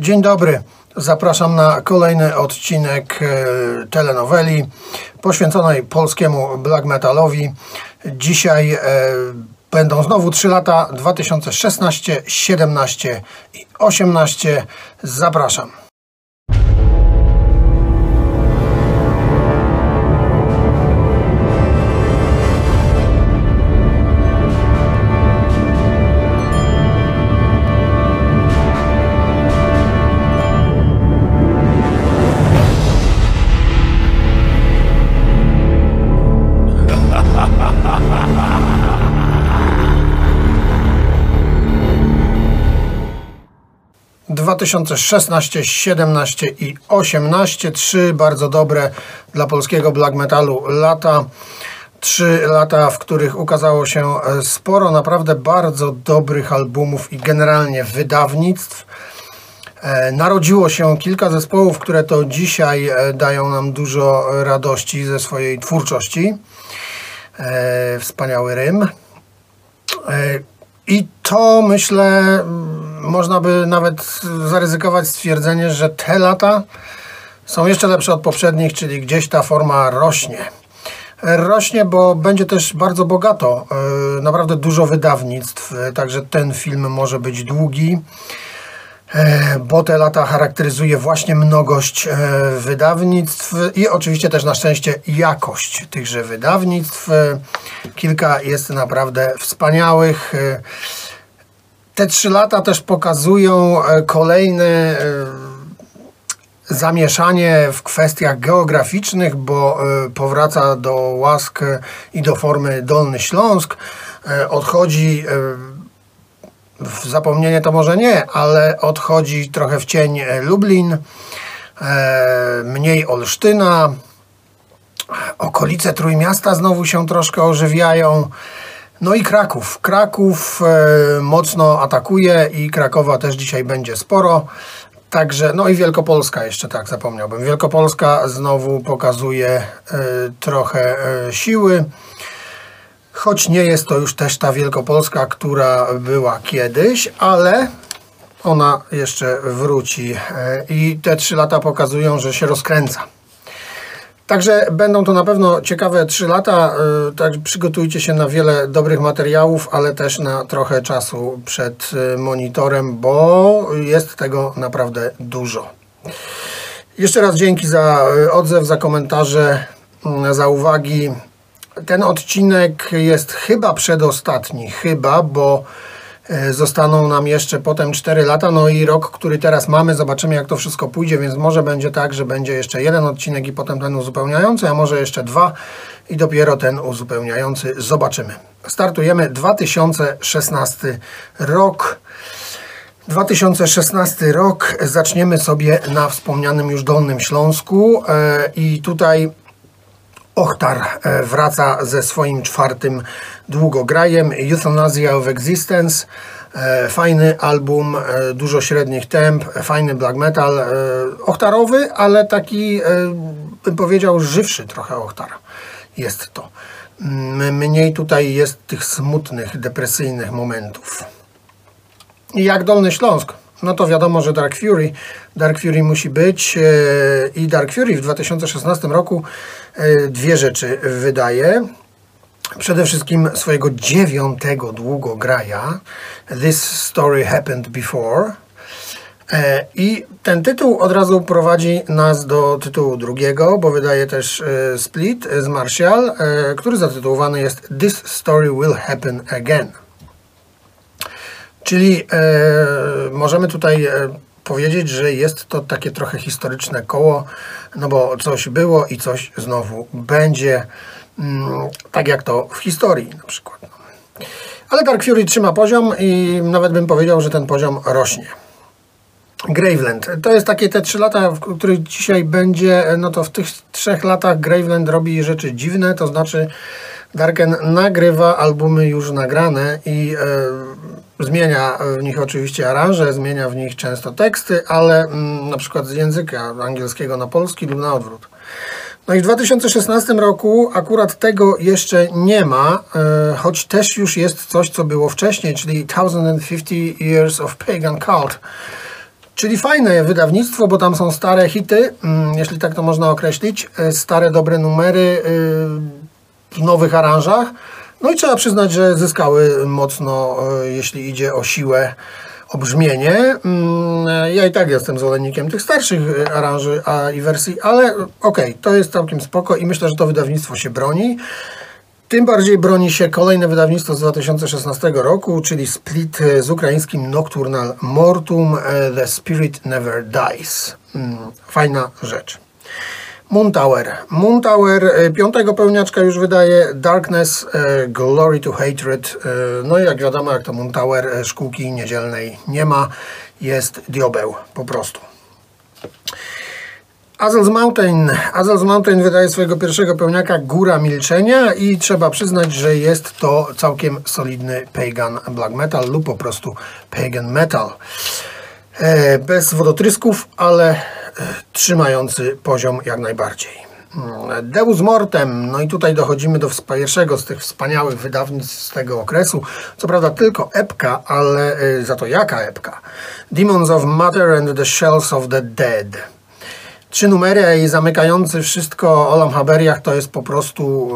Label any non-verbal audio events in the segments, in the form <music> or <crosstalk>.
Dzień dobry. Zapraszam na kolejny odcinek e, telenoweli poświęconej polskiemu black metalowi. Dzisiaj e, będą znowu 3 lata 2016, 17 i 18. Zapraszam. Dwa tysiące szesnaście, siedemnaście i osiemnaście. Trzy bardzo dobre dla polskiego black metalu lata. Trzy lata, w których ukazało się e, sporo naprawdę bardzo dobrych albumów i generalnie wydawnictw. E, Narodziło się kilka zespołów, które to dzisiaj e, dają nam dużo radości ze swojej twórczości. Wspaniały Rym. I to myślę, można by nawet zaryzykować stwierdzenie, że te lata są jeszcze lepsze od poprzednich, czyli gdzieś ta forma rośnie. Rośnie, bo będzie też bardzo bogato, e, naprawdę dużo wydawnictw, e, także ten film może być długi, bo te lata charakteryzuje właśnie mnogość e, wydawnictw i oczywiście też na szczęście jakość tychże wydawnictw. E, Kilka jest naprawdę wspaniałych. E, Te trzy lata też pokazują e, kolejne e, zamieszanie w kwestiach geograficznych, bo e, powraca do łask e, i do formy Dolny Śląsk. E, Odchodzi e, w zapomnienie to może nie, ale odchodzi trochę w cień e, Lublin, e, mniej Olsztyna, okolice Trójmiasta znowu się troszkę ożywiają. No i Kraków. Kraków e, mocno atakuje i Krakowa też dzisiaj będzie sporo. Także, no i Wielkopolska jeszcze tak zapomniałbym. Wielkopolska znowu pokazuje trochę siły. Choć nie jest to już też ta Wielkopolska, która była kiedyś, ale ona jeszcze wróci. E, I te trzy lata pokazują, że się rozkręca. Także będą to na pewno ciekawe 3 lata. Tak przygotujcie się na wiele dobrych materiałów, ale też na trochę czasu przed y, monitorem, bo jest tego naprawdę dużo. Jeszcze raz dzięki za odzew, za komentarze, za uwagi. Ten odcinek jest chyba przedostatni, chyba, bo e, zostaną nam jeszcze potem 4 lata, no i rok, który teraz mamy, zobaczymy jak to wszystko pójdzie, więc może będzie tak, że będzie jeszcze jeden odcinek i potem ten uzupełniający, a może jeszcze dwa i dopiero ten uzupełniający zobaczymy. Startujemy 2016 rok. 2016 rok zaczniemy sobie na wspomnianym już Dolnym Śląsku e, i tutaj Ochtar e, wraca ze swoim czwartym długograjem Euthanasia of Existence. E, Fajny album, e, dużo średnich temp, fajny black metal, ochtarowy, ale taki, bym powiedział, żywszy trochę ochtar. Jest to. Mniej tutaj jest tych smutnych, depresyjnych momentów. Jak Dolny Śląsk, no to wiadomo, że Dark Fury, Dark Fury musi być e, i Dark Fury w 2016 roku e, dwie rzeczy wydaje. Przede wszystkim swojego dziewiątego długograja This Story Happened Before. E, I ten tytuł od razu prowadzi nas do tytułu drugiego, bo wydaje też Split z Martial, który zatytułowany jest This Story Will Happen Again. Czyli e, możemy tutaj e, powiedzieć, że jest to takie trochę historyczne koło, no bo coś było i coś znowu będzie, mm, tak jak to w historii na przykład. Ale Dark Fury trzyma poziom i nawet bym powiedział, że ten poziom rośnie. Graveland. To jest takie te trzy lata, w których dzisiaj będzie, no to w tych trzech latach Graveland robi rzeczy dziwne, to znaczy Darken nagrywa albumy już nagrane i e, zmienia w nich oczywiście aranże, zmienia w nich często teksty, ale mm, na przykład z języka angielskiego na polski lub na odwrót. No i w 2016 roku akurat tego jeszcze nie ma, e, choć też już jest coś, co było wcześniej, czyli 1050 Years of Pagan Cult. Czyli fajne wydawnictwo, bo tam są stare hity, mm, jeśli tak to można określić, e, stare dobre numery w nowych aranżach. No i trzeba przyznać, że zyskały mocno, e, jeśli idzie o siłę, o brzmienie. Mm, ja i tak jestem zwolennikiem tych starszych e, aranży a i wersji, ale okej, okay, to jest całkiem spoko i myślę, że to wydawnictwo się broni. Tym bardziej broni się kolejne wydawnictwo z 2016 roku, czyli split z ukraińskim Nocturnal Mortum The Spirit Never Dies. Mm, fajna rzecz. Moon Tower e, piątego pełniaczka już wydaje Darkness, e, Glory to Hatred. E, no i jak wiadomo, jak to Moon Tower, szkółki niedzielnej nie ma. Jest diobeł po prostu. Azel's Mountain. Azel's Mountain wydaje swojego pierwszego pełniaka Góra Milczenia i trzeba przyznać, że jest to całkiem solidny pagan black metal lub po prostu pagan metal. Bez wodotrysków, ale trzymający poziom jak najbardziej. Deus Mortem, no i tutaj dochodzimy do pierwszego z tych wspaniałych wydawnictw z tego okresu. Co prawda tylko epka, ale y, za to jaka epka? Demons of Matter and the Shells of the Dead. Trzy numery i zamykający wszystko Olam Haberiach to jest po prostu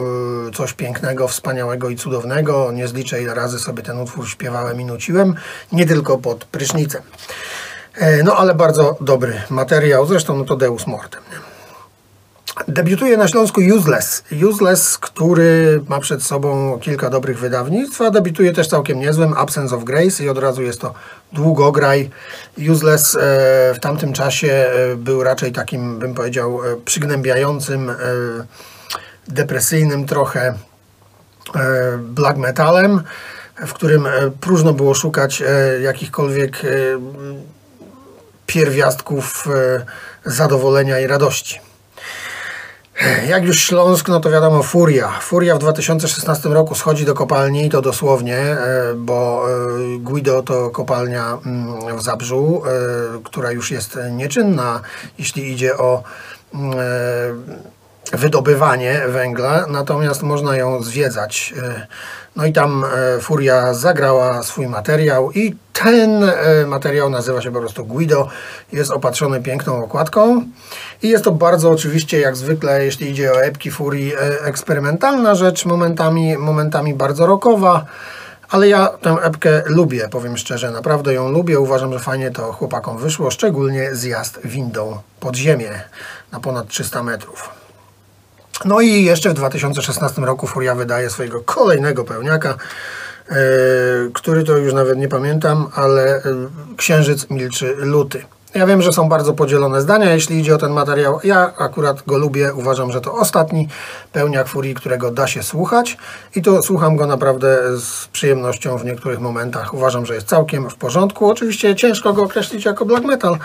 y, coś pięknego, wspaniałego i cudownego. Nie zliczę ile razy sobie ten utwór śpiewałem i nuciłem, nie tylko pod prysznicem. E, no ale bardzo dobry materiał, zresztą no to Deus Mortem. Debiutuje na Śląsku Useless. Useless, który ma przed sobą kilka dobrych wydawnictw, a debiutuje też całkiem niezłym Absence of Grace i od razu jest to długograj. Useless e, w tamtym czasie e, był raczej takim, bym powiedział, przygnębiającym, depresyjnym trochę black metalem, w którym próżno było szukać jakichkolwiek pierwiastków e, zadowolenia i radości. Jak już Śląsk, no to wiadomo Furia. Furia w 2016 roku schodzi do kopalni, to dosłownie, e, bo e, Guido to kopalnia mm, w Zabrzu, która już jest nieczynna, jeśli idzie o mm, wydobywanie węgla, natomiast można ją zwiedzać. No i tam e, Furia zagrała swój materiał i ten e, materiał nazywa się po prostu Guido. Jest opatrzony piękną okładką i jest to bardzo oczywiście, jak zwykle, jeśli idzie o epki Furii, e, eksperymentalna rzecz, momentami, momentami bardzo rockowa. Ale ja tę epkę lubię, powiem szczerze, naprawdę ją lubię. Uważam, że fajnie to chłopakom wyszło, szczególnie zjazd windą pod ziemię na ponad 300 metrów. No i jeszcze w 2016 roku Furia wydaje swojego kolejnego pełniaka, yy, który to już nawet nie pamiętam, ale yy, Księżyc milczy luty. Ja wiem, że są bardzo podzielone zdania, jeśli idzie o ten materiał. Ja akurat go lubię, uważam, że to ostatni pełniak Furii, którego da się słuchać i to słucham go naprawdę z przyjemnością w niektórych momentach. Uważam, że jest całkiem w porządku. Oczywiście ciężko go określić jako black metal,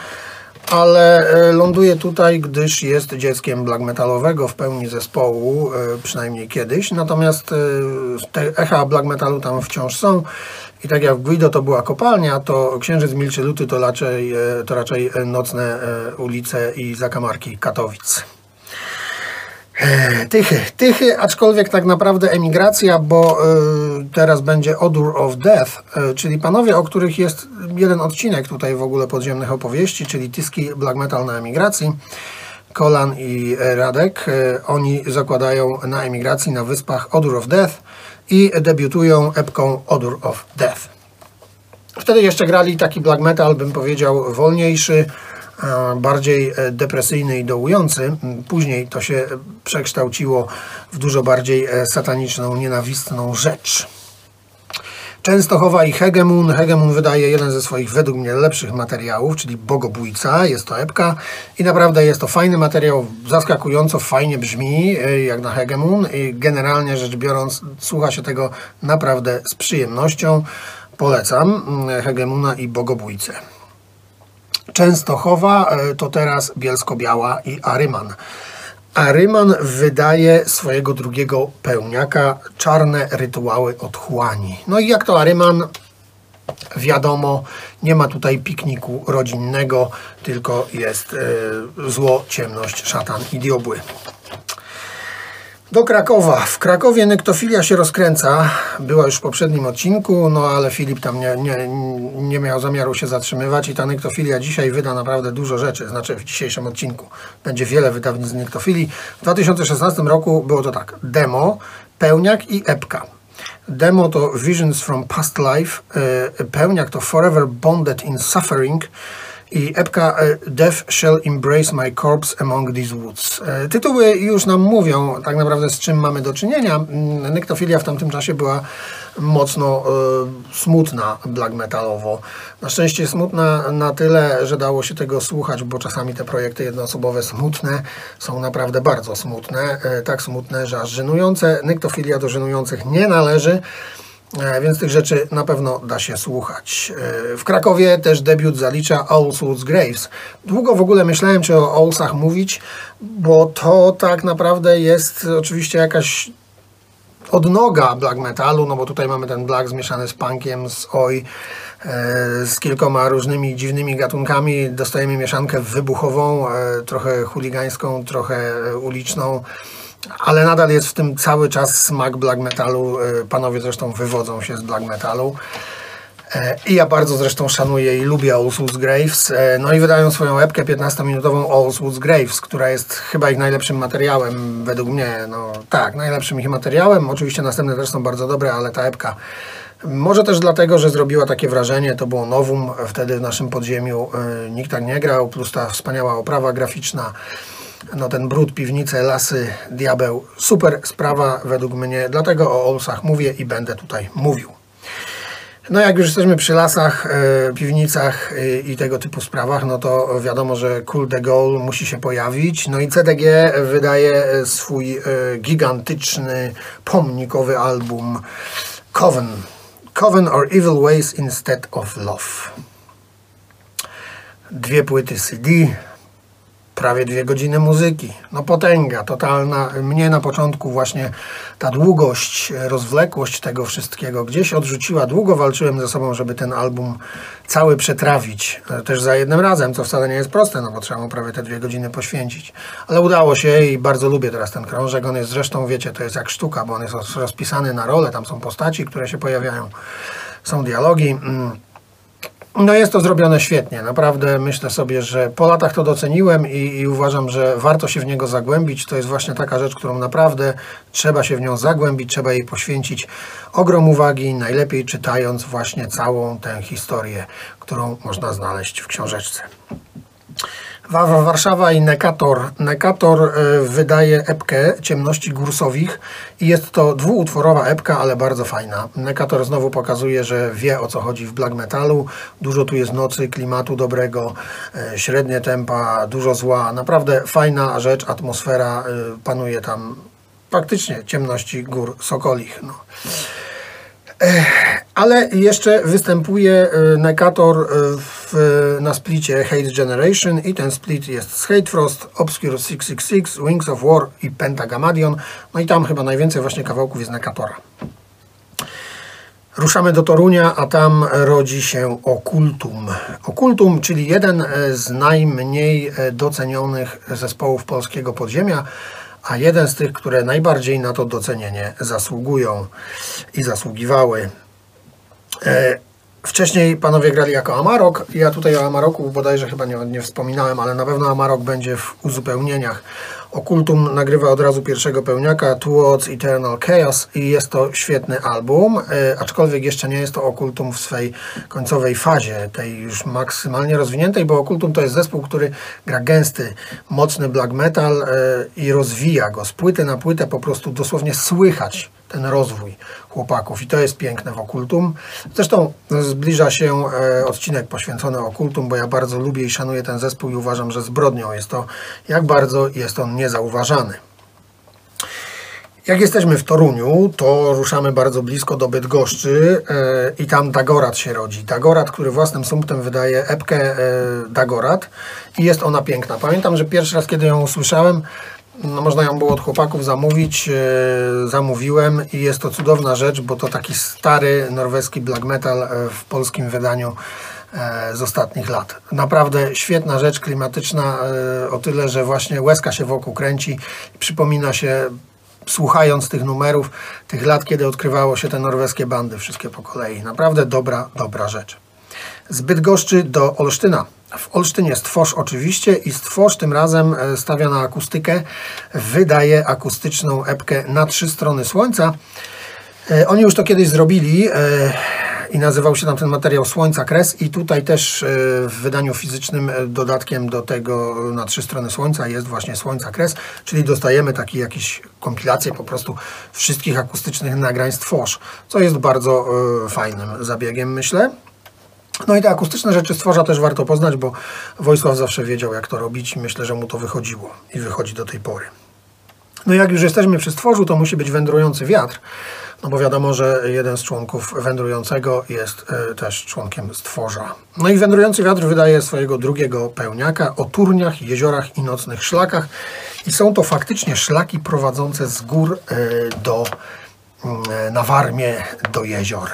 ale e, ląduje tutaj, gdyż jest dzieckiem black metalowego w pełni zespołu, e, przynajmniej kiedyś. Natomiast e, te echa black metalu tam wciąż są. I tak jak w Guido to była kopalnia, to Księżyc Milczy Luty to raczej, to raczej nocne ulice i zakamarki Katowic. Tychy, tychy, aczkolwiek tak naprawdę emigracja, bo y, teraz będzie Odor of Death, y, czyli panowie, o których jest jeden odcinek tutaj w ogóle podziemnych opowieści, czyli Tyski Black Metal na emigracji. Kolan i Radek, y, oni zakładają na emigracji na wyspach Odor of Death i debiutują epką Odor of Death. Wtedy jeszcze grali taki black metal, bym powiedział, wolniejszy, bardziej e, depresyjny i dołujący. Później to się przekształciło w dużo bardziej e, sataniczną, nienawistną rzecz. Częstochowa i Hegemun. Hegemun wydaje jeden ze swoich według mnie lepszych materiałów, czyli Bogobójca. Jest to epka i naprawdę jest to fajny materiał, zaskakująco fajnie brzmi e, jak na Hegemun i generalnie rzecz biorąc słucha się tego naprawdę z przyjemnością. Polecam Hegemuna i Bogobójcę. Częstochowa e, to teraz Bielsko-Biała i Aryman. Aryman wydaje swojego drugiego pełniaka Czarne rytuały otchłani. No i jak to Aryman? Wiadomo, nie ma tutaj pikniku rodzinnego, tylko jest e, zło, ciemność, szatan i diobły. Do Krakowa. W Krakowie nektofilia się rozkręca. Była już w poprzednim odcinku, no ale Filip tam nie, nie, nie miał zamiaru się zatrzymywać i ta nektofilia dzisiaj wyda naprawdę dużo rzeczy. Znaczy w dzisiejszym odcinku będzie wiele wydawnictw nektofilii. W 2016 roku było to tak. Demo, pełniak i epka. Demo to Visions from Past Life, e, pełniak to Forever Bonded in Suffering, i epka e, Death Shall Embrace My Corpse Among These Woods. E, tytuły już nam mówią tak naprawdę z czym mamy do czynienia. Mm, nektofilia w tamtym czasie była mocno y, smutna black metalowo. Na szczęście smutna na tyle, że dało się tego słuchać, bo czasami te projekty jednoosobowe smutne są naprawdę bardzo smutne. Tak smutne, że aż żenujące. Nektofilia do żenujących nie należy. E, więc tych rzeczy na pewno da się słuchać. E, w Krakowie też debiut zalicza Owlswoods Graves. Długo w ogóle myślałem, czy o Owlsach mówić, bo to tak naprawdę jest oczywiście jakaś odnoga black metalu, no bo tutaj mamy ten black zmieszany z punkiem, z oi, e, z kilkoma różnymi dziwnymi gatunkami. Dostajemy mieszankę wybuchową, trochę chuligańską, trochę uliczną ale nadal jest w tym cały czas smak black metalu. E, panowie zresztą wywodzą się z black metalu. E, I ja bardzo zresztą szanuję i lubię All Souls Graves. E, no i wydają swoją epkę 15-minutową All Souls Graves, która jest chyba ich najlepszym materiałem, według mnie. No tak, najlepszym ich materiałem. Oczywiście następne też są bardzo dobre, ale ta epka może też dlatego, że zrobiła takie wrażenie, to było nowum wtedy w naszym podziemiu. Nikt tak nie grał, plus ta wspaniała oprawa graficzna no ten brud, piwnice, lasy, diabeł. Super sprawa według mnie, dlatego o Olsach mówię i będę tutaj mówił. No jak już jesteśmy przy lasach, e, piwnicach e, i tego typu sprawach, no to wiadomo, że Cool de Gaulle musi się pojawić. No i CDG wydaje swój e, gigantyczny, pomnikowy album Coven. Coven or Evil Ways Instead of Love. Dwie płyty CD, prawie dwie godziny muzyki. No potęga, totalna. Mnie na początku właśnie ta długość, rozwlekłość tego wszystkiego gdzieś odrzuciła. Długo walczyłem ze sobą, żeby ten album cały przetrawić. E, też za jednym razem, co wcale nie jest proste, no bo trzeba mu prawie te dwie godziny poświęcić. Ale udało się i bardzo lubię teraz ten krążek. On jest zresztą, wiecie, to jest jak sztuka, bo on jest rozpisany na role, tam są postaci, które się pojawiają, są dialogi. Mm. No jest to zrobione świetnie. Naprawdę myślę sobie, że po latach to doceniłem i, i, uważam, że warto się w niego zagłębić. To jest właśnie taka rzecz, którą naprawdę trzeba się w nią zagłębić, trzeba jej poświęcić ogrom uwagi, najlepiej czytając właśnie całą tę historię, którą można znaleźć w książeczce. Warszawa i Nekator. Nekator e, wydaje epkę Ciemności Gursowich i jest to dwuutworowa epka, ale bardzo fajna. Nekator znowu pokazuje, że wie o co chodzi w black metalu. Dużo tu jest nocy, klimatu dobrego, e, średnie tempa, dużo zła. Naprawdę fajna rzecz, atmosfera e, panuje tam praktycznie ciemności gór Sokolich. No. Ale jeszcze występuje e, Nekator e, w, na splicie Hate Generation i ten split jest z Hate Frost, Obscure 666, Wings of War i Pentagamadion. No i tam chyba najwięcej właśnie kawałków jest Nekatora. Ruszamy do Torunia, a tam rodzi się Okultum. Okultum, czyli jeden z najmniej docenionych zespołów polskiego podziemia a jeden z tych, które najbardziej na to docenienie zasługują i zasługiwały. E, wcześniej panowie grali jako Amarok. Ja tutaj o Amaroku bodajże chyba nie, nie wspominałem, ale na pewno Amarok będzie w uzupełnieniach. Okultum nagrywa od razu pierwszego pełniaka Towards Eternal Chaos i jest to świetny album, e, aczkolwiek jeszcze nie jest to Okultum w swej końcowej fazie, tej już maksymalnie rozwiniętej, bo Okultum to jest zespół, który gra gęsty, mocny black metal e, i rozwija go z płyty na płytę, po prostu dosłownie słychać ten rozwój chłopaków i to jest piękne w Okultum. Zresztą zbliża się e, odcinek poświęcony Okultum, bo ja bardzo lubię i szanuję ten zespół i uważam, że zbrodnią jest to, jak bardzo jest on niezauważany. Jak jesteśmy w Toruniu, to ruszamy bardzo blisko do Bydgoszczy e, i tam Dagorat się rodzi. Dagorat, który własnym sumptem wydaje epkę e, Dagorat i jest ona piękna. Pamiętam, że pierwszy raz, kiedy ją usłyszałem, no, można ją było od chłopaków zamówić. E, zamówiłem i jest to cudowna rzecz, bo to taki stary norweski black metal e, w polskim wydaniu e, z ostatnich lat. Naprawdę świetna rzecz, klimatyczna o tyle, że właśnie łezka się wokół kręci. Przypomina się słuchając tych numerów, tych lat, kiedy odkrywało się te norweskie bandy, wszystkie po kolei. Naprawdę dobra, dobra rzecz. Z Bydgoszczy do Olsztyna. W Olsztynie Stworz oczywiście i Stworz tym razem e, stawia na akustykę, wydaje akustyczną epkę na trzy strony słońca. E, oni już to kiedyś zrobili e, i nazywał się tam ten materiał Słońca Kres i tutaj też w wydaniu fizycznym dodatkiem do tego na trzy strony Słońca jest właśnie Słońca Kres, czyli dostajemy taki jakiś kompilację po prostu wszystkich akustycznych nagrań Stworz, co jest bardzo fajnym zabiegiem myślę. No i te akustyczne rzeczy stworza też warto poznać, bo Wojsław zawsze wiedział, jak to robić i myślę, że mu to wychodziło i wychodzi do tej pory. No jak już jesteśmy przy stworzu, to musi być wędrujący wiatr, no bo wiadomo, że jeden z członków wędrującego jest y, też członkiem stworza. No i wędrujący wiatr wydaje swojego drugiego pełniaka o turniach, jeziorach i nocnych szlakach i są to faktycznie szlaki prowadzące z gór y, do na Warmie do jezior.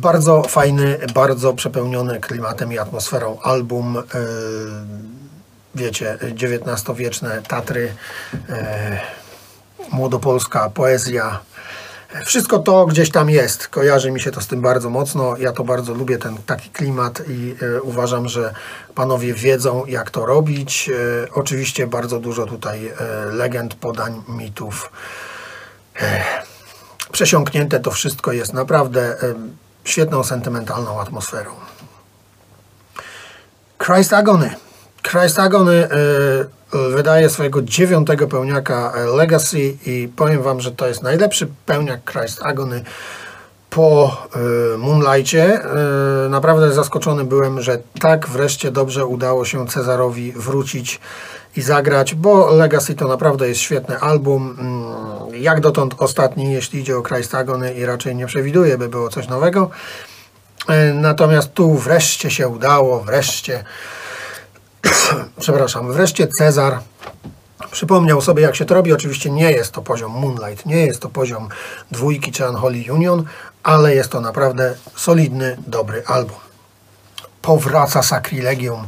Bardzo fajny, bardzo przepełniony klimatem i atmosferą album. E, wiecie, XIX-wieczne Tatry, e, młodopolska poezja. Wszystko to gdzieś tam jest. Kojarzy mi się to z tym bardzo mocno. Ja to bardzo lubię, ten taki klimat i uważam, że panowie wiedzą, jak to robić. oczywiście bardzo dużo tutaj legend, podań, mitów przesiąknięte to wszystko jest naprawdę świetną, sentymentalną atmosferą. Christ Agony. Christ Agony e, wydaje swojego dziewiątego pełniaka e, Legacy i powiem Wam, że to jest najlepszy pełniak Christ Agony po y, Moonlightie. Naprawdę zaskoczony byłem, że tak wreszcie dobrze udało się Cezarowi wrócić i zagrać, bo Legacy to naprawdę jest świetny album. Mm, jak dotąd ostatni, jeśli idzie o Christagony i raczej nie przewiduje, by było coś nowego. Y, natomiast tu wreszcie się udało, wreszcie <clears throat> przepraszam, wreszcie Cezar Przypomniał sobie, jak się to robi. Oczywiście nie jest to poziom Moonlight, nie jest to poziom dwójki czy Unholy Union, ale jest to naprawdę solidny, dobry album. Powraca Sacrilegium,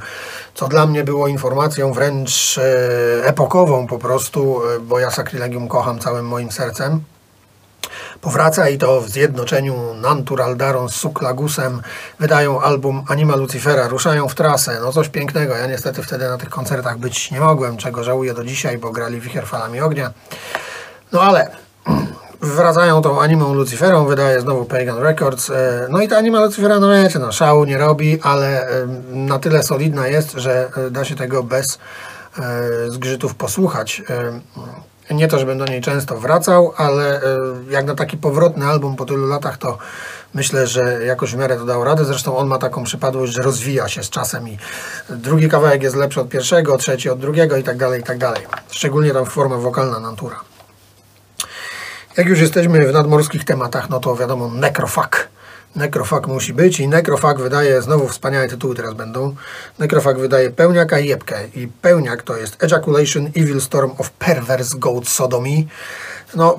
co dla mnie było informacją wręcz e, epokową po prostu, e, bo ja Sacrilegium kocham całym moim sercem powraca i to w zjednoczeniu Nantural Daron z Suklagusem wydają album Anima Lucifera, ruszają w trasę, no coś pięknego. Ja niestety wtedy na tych koncertach być nie mogłem, czego żałuję do dzisiaj, bo grali Wicher Falami Ognia. No ale <clears throat> wracają tą animą Luciferą, wydaje znowu Pagan Records. E, no i ta anima Lucifera, no wiecie, no szału nie robi, ale e, na tyle solidna jest, że e, da się tego bez zgrzytów posłuchać. Nie to, żebym do niej często wracał, ale jak na taki powrotny album po tylu latach, to myślę, że jakoś w miarę to dał radę. Zresztą on ma taką przypadłość, że rozwija się z czasem i drugi kawałek jest lepszy od pierwszego, trzeci od drugiego i tak dalej, i tak dalej. Szczególnie tam forma wokalna Natura. Jak już jesteśmy w nadmorskich tematach, no to wiadomo, Necrofag Necrofag musi być i Necrofag wydaje, znowu wspaniałe tytuły teraz będą, Necrofag wydaje pełniaka i jebkę i pełniak to jest Ejaculation Evil Storm of Perverse Goat Sodomy. No,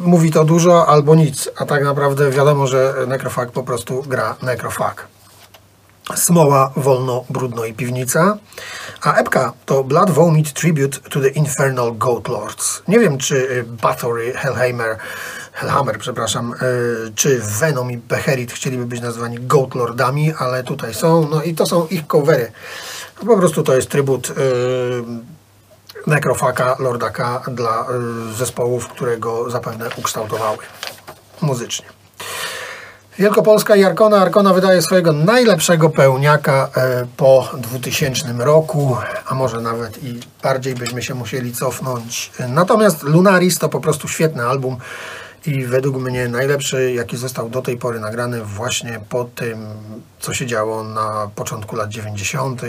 mówi to dużo albo nic, a tak naprawdę wiadomo, że Necrofag po prostu gra Necrofag. Smoła, wolno, brudno i piwnica. A epka to Blood Vomit Tribute to the Infernal Goat Lords. Nie wiem, czy Bathory, Hellheimer Hellhammer, przepraszam, e, czy Venom i Beherit chcieliby być nazwani Goat Lordami, ale tutaj są, no i to są ich covery. Po prostu to jest trybut yy, Necrofaka, Lordaka dla yy, zespołów, które go zapewne ukształtowały muzycznie. Wielkopolska i Arkona. Arkona wydaje swojego najlepszego pełniaka po 2000 roku, a może nawet i bardziej byśmy się musieli cofnąć. Natomiast Lunaris to po prostu świetny album i według mnie najlepszy, jaki został do tej pory nagrany właśnie po tym, co się działo na początku lat 90.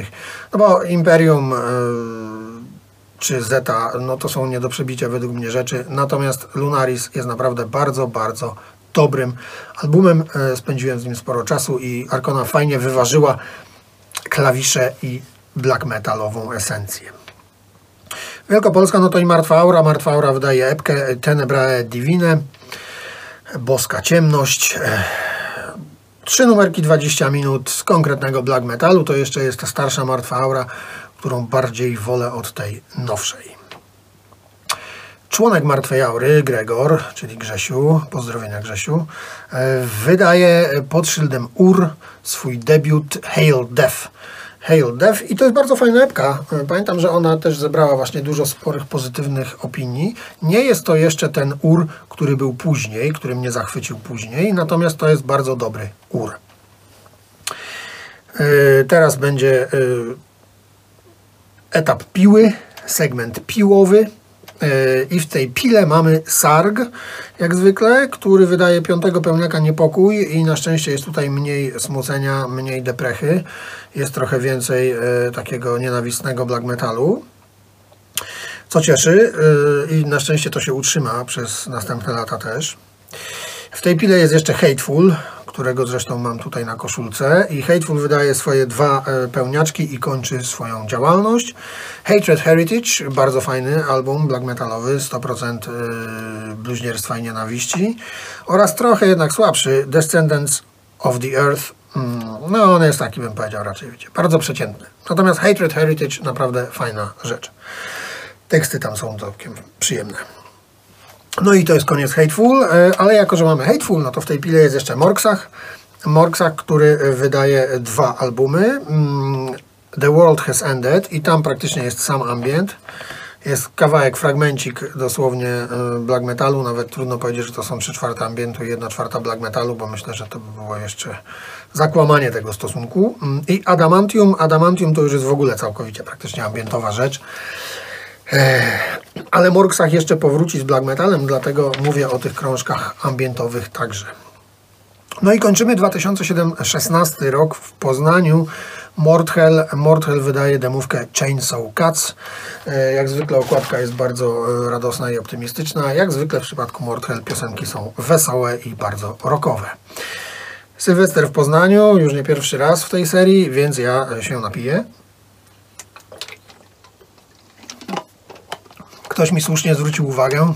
No bo Imperium yy, czy Zeta, no to są nie do przebicia według mnie rzeczy, natomiast Lunaris jest naprawdę bardzo, bardzo dobrym albumem. Yy, spędziłem z nim sporo czasu i Arkona fajnie wyważyła klawisze i black metalową esencję. Wielkopolska, no to i Martwa Aura. Martwa Aura wydaje epkę Tenebrae Divine, Boska Ciemność. Trzy numerki 20 minut z konkretnego black metalu. To jeszcze jest ta starsza Martwa Aura, którą bardziej wolę od tej nowszej. Członek Martwej Aury, Gregor, czyli Grzesiu, pozdrowienia Grzesiu, e, wydaje pod szyldem UR swój debiut Hail Death. Hail Death i to jest bardzo fajna epka. E, Pamiętam, że ona też zebrała właśnie dużo sporych pozytywnych opinii. Nie jest to jeszcze ten UR, który był później, który mnie zachwycił później, natomiast to jest bardzo dobry UR. E, Teraz będzie etap piły, segment piłowy. E, I w tej pile mamy sarg, jak zwykle, który wydaje piątego pełniaka niepokój i na szczęście jest tutaj mniej smucenia, mniej deprechy. Jest trochę więcej e, takiego nienawistnego black metalu. Co cieszy e, i na szczęście to się utrzyma przez następne lata też. W tej pile jest jeszcze Hateful, którego zresztą mam tutaj na koszulce. I Hateful wydaje swoje dwa e, pełniaczki i kończy swoją działalność. Hatred Heritage, bardzo fajny album black metalowy, 100% e, bluźnierstwa i nienawiści. Oraz trochę jednak słabszy Descendants of the Earth. Mm, No, on jest taki, bym powiedział raczej, wiecie, bardzo przeciętny. Natomiast Hatred Heritage naprawdę fajna rzecz. Teksty tam są całkiem przyjemne. No i to jest koniec Hateful, e, ale jako, że mamy Hateful, no to w tej pile jest jeszcze Morksach. Morksach, który e, wydaje dwa albumy. Mm, The World Has Ended i tam praktycznie jest sam ambient. Jest kawałek, fragmencik dosłownie e, black metalu, nawet trudno powiedzieć, że to są 3 czwarte ambientu i 1 czwarta black metalu, bo myślę, że to by było jeszcze zakłamanie tego stosunku. Mm, I Adamantium, Adamantium to już jest w ogóle całkowicie praktycznie ambientowa rzecz. Ale Morksach jeszcze powróci z black metalem, dlatego mówię o tych krążkach ambientowych także. No i kończymy 2016 rok w Poznaniu. Mordhel, Mordhel wydaje demówkę Chainsaw Cuts. E, Jak zwykle okładka jest bardzo e, radosna i optymistyczna. Jak zwykle w przypadku Mordhel piosenki są wesołe i bardzo rockowe. Sylwester w Poznaniu, już nie pierwszy raz w tej serii, więc ja się napiję. Ktoś mi słusznie zwrócił uwagę,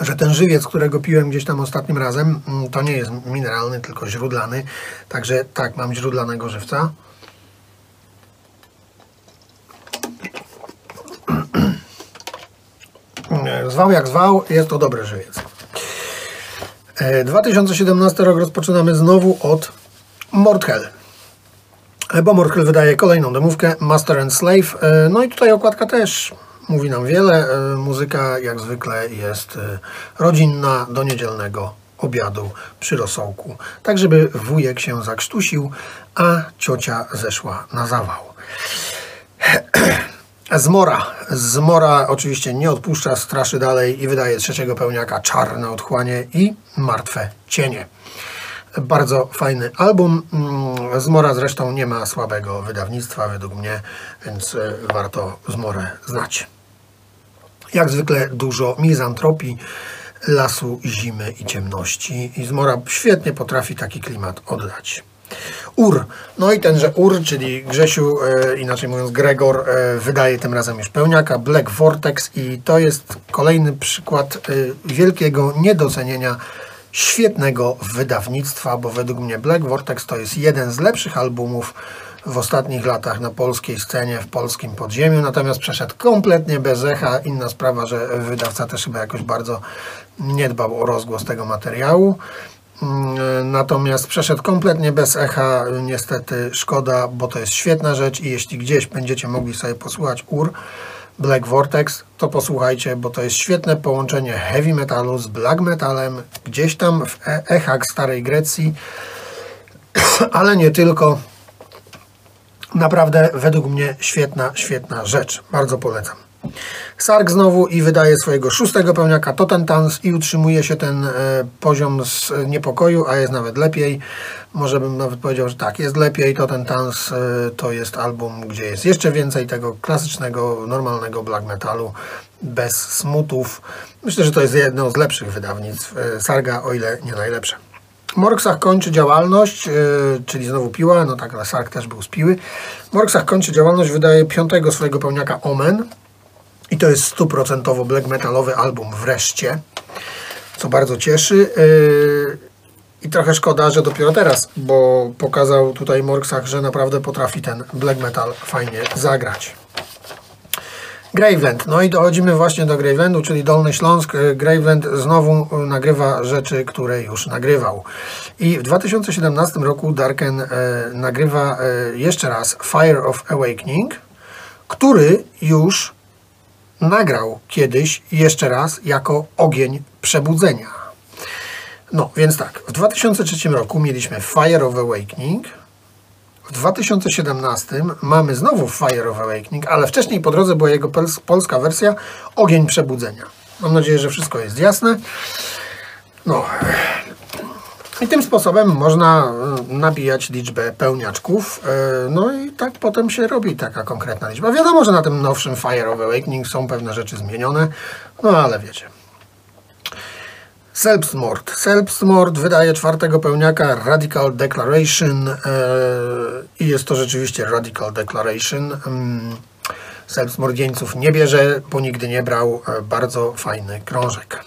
że ten żywiec, którego piłem gdzieś tam ostatnim razem, mm, to nie jest mineralny, tylko źródlany. Także tak, mam źródlanego żywca. <clears throat> Zwał jak zwał, jest to dobry żywiec. E, 2017 rok rozpoczynamy znowu od Mordhel. E, Bo Mordhel wydaje kolejną demówkę Master and Slave. E, No i tutaj okładka też mówi nam wiele. E, Muzyka jak zwykle jest e, rodzinna do niedzielnego obiadu przy rosołku. Tak, żeby wujek się zakrztusił, a ciocia zeszła na zawał. <clears throat> Zmora. Zmora oczywiście nie odpuszcza, straszy dalej i wydaje trzeciego pełniaka Czarne Otchłanie i Martwe Cienie. Bardzo fajny album. Mm, Zmora zresztą nie ma słabego wydawnictwa według mnie, więc e, warto Zmorę znać. Jak zwykle dużo mizantropii, lasu, zimy i ciemności. I Zmora świetnie potrafi taki klimat oddać. Ur. No i tenże Ur, czyli Grzesiu, e, inaczej mówiąc Gregor, e, wydaje tym razem już pełniaka Black Vortex i to jest kolejny przykład e, wielkiego niedocenienia świetnego wydawnictwa, bo według mnie Black Vortex to jest jeden z lepszych albumów w ostatnich latach na polskiej scenie, w polskim podziemiu, natomiast przeszedł kompletnie bez echa. Inna sprawa, że wydawca też chyba jakoś bardzo nie dbał o rozgłos tego materiału. Mm, Natomiast przeszedł kompletnie bez echa, niestety szkoda, bo to jest świetna rzecz i jeśli gdzieś będziecie mogli sobie posłuchać UR Black Vortex, to posłuchajcie, bo to jest świetne połączenie heavy metalu z black metalem, gdzieś tam w e- echach starej Grecji, <clears throat> ale nie tylko. Naprawdę według mnie świetna, świetna rzecz. Bardzo polecam. Sarg znowu i wydaje swojego szóstego pełniaka Totentans i utrzymuje się ten e, poziom z niepokoju, a jest nawet lepiej. Może bym nawet powiedział, że tak, jest lepiej. Totentans e, to jest album, gdzie jest jeszcze więcej tego klasycznego, normalnego black metalu, bez smutów. Myślę, że to jest jedno z lepszych wydawnictw e, Sarga, o ile nie najlepsze. Morksach kończy działalność, yy, czyli znowu piła, no tak, Sark też był z piły. Morksach kończy działalność, wydaje piątego swojego pełniaka Omen i to jest stuprocentowo black metalowy album wreszcie, co bardzo cieszy. Yy, I trochę szkoda, że dopiero teraz, bo pokazał tutaj Morksach, że naprawdę potrafi ten black metal fajnie zagrać. Graveland. No i dochodzimy właśnie do Gravelandu, czyli Dolny Śląsk. E, Graveland znowu e, nagrywa rzeczy, które już nagrywał. I w 2017 roku Darken e, nagrywa e, jeszcze raz Fire of Awakening, który już nagrał kiedyś jeszcze raz jako Ogień Przebudzenia. No, więc tak, w 2003 roku mieliśmy Fire of Awakening, w 2017 mamy znowu Fire of Awakening, ale wcześniej po drodze była jego pols- polska wersja Ogień Przebudzenia. Mam nadzieję, że wszystko jest jasne. No. I tym sposobem można e, nabijać liczbę pełniaczków. e, No i tak potem się robi taka konkretna liczba. Wiadomo, że na tym nowszym Fire of Awakening są pewne rzeczy zmienione, no ale wiecie. Selbstmord. Selbstmord wydaje czwartego pełniaka Radical Declaration e, i jest to rzeczywiście Radical Declaration. Mm, Selbstmord jeńców nie bierze, bo nigdy nie brał. E, bardzo fajny krążek.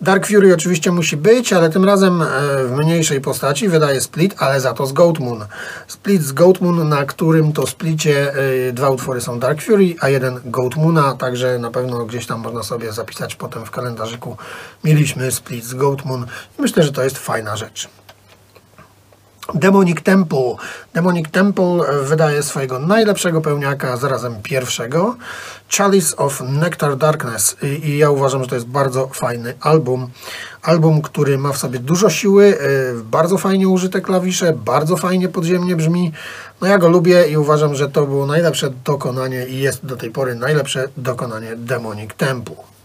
Dark Fury oczywiście musi być, ale tym razem e, w mniejszej postaci wydaje Split, ale za to z Goat Moon. Split z Goat Moon, na którym to splicie e, dwa utwory są Dark Fury, a jeden Goat Moona, także na pewno gdzieś tam można sobie zapisać potem w kalendarzyku. Mieliśmy Split z Goat Moon myślę, że to jest fajna rzecz. Demonic Temple. Demonic Temple e, wydaje swojego najlepszego pełniaka, zarazem pierwszego. Chalice of Nectar Darkness. I, I ja uważam, że to jest bardzo fajny album. Album, który ma w sobie dużo siły, e, bardzo fajnie użyte klawisze, bardzo fajnie podziemnie brzmi. No ja go lubię i uważam, że to było najlepsze dokonanie i jest do tej pory najlepsze dokonanie Demonic Temple.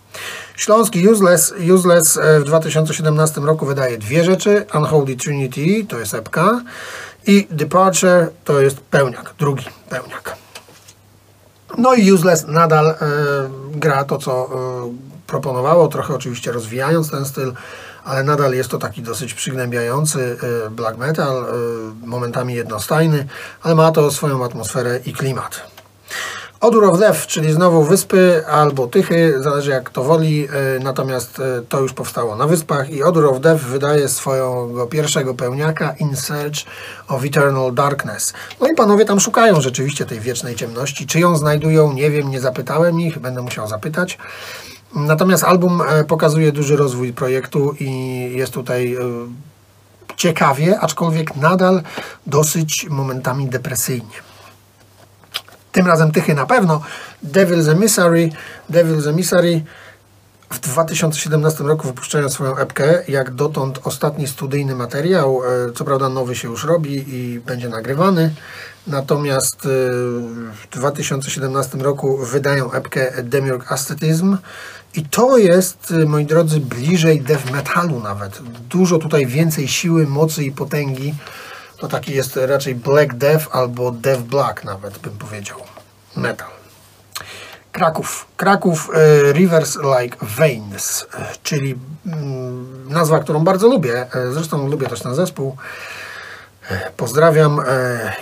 Śląski Useless, Useless e, w 2017 roku wydaje dwie rzeczy. Unholy Trinity to jest epka i Departure to jest pełniak, drugi pełniak. No i Useless nadal e, gra to, co e, proponowało, trochę oczywiście rozwijając ten styl, ale nadal jest to taki dosyć przygnębiający e, black metal, e, momentami jednostajny, ale ma to swoją atmosferę i klimat. Of Death, czyli znowu wyspy albo Tychy, zależy jak to woli, e, natomiast e, to już powstało na wyspach i of Death wydaje swojego pierwszego pełniaka In Search of Eternal Darkness. No i panowie tam szukają rzeczywiście tej wiecznej ciemności. Czy ją znajdują, nie wiem, nie zapytałem ich, będę musiał zapytać. Natomiast album e, pokazuje duży rozwój projektu i jest tutaj ciekawie, aczkolwiek nadal dosyć momentami depresyjnie. Tym razem Tychy na pewno. Devil's Emissary. Devil's Emissary w 2017 roku wypuszczają swoją epkę. Jak dotąd ostatni studyjny materiał. E, Co prawda nowy się już robi i będzie nagrywany. Natomiast e, w 2017 roku wydają epkę Demiurg Ascetism. I to jest, e, moi drodzy, bliżej death metalu nawet. Dużo tutaj więcej siły, mocy i potęgi. To taki jest raczej Black Death albo Death Black nawet bym powiedział. Metal. Kraków. Kraków e, Rivers Like Veins, e, czyli mm, nazwa, którą bardzo lubię. E, Zresztą lubię też ten zespół. Pozdrawiam.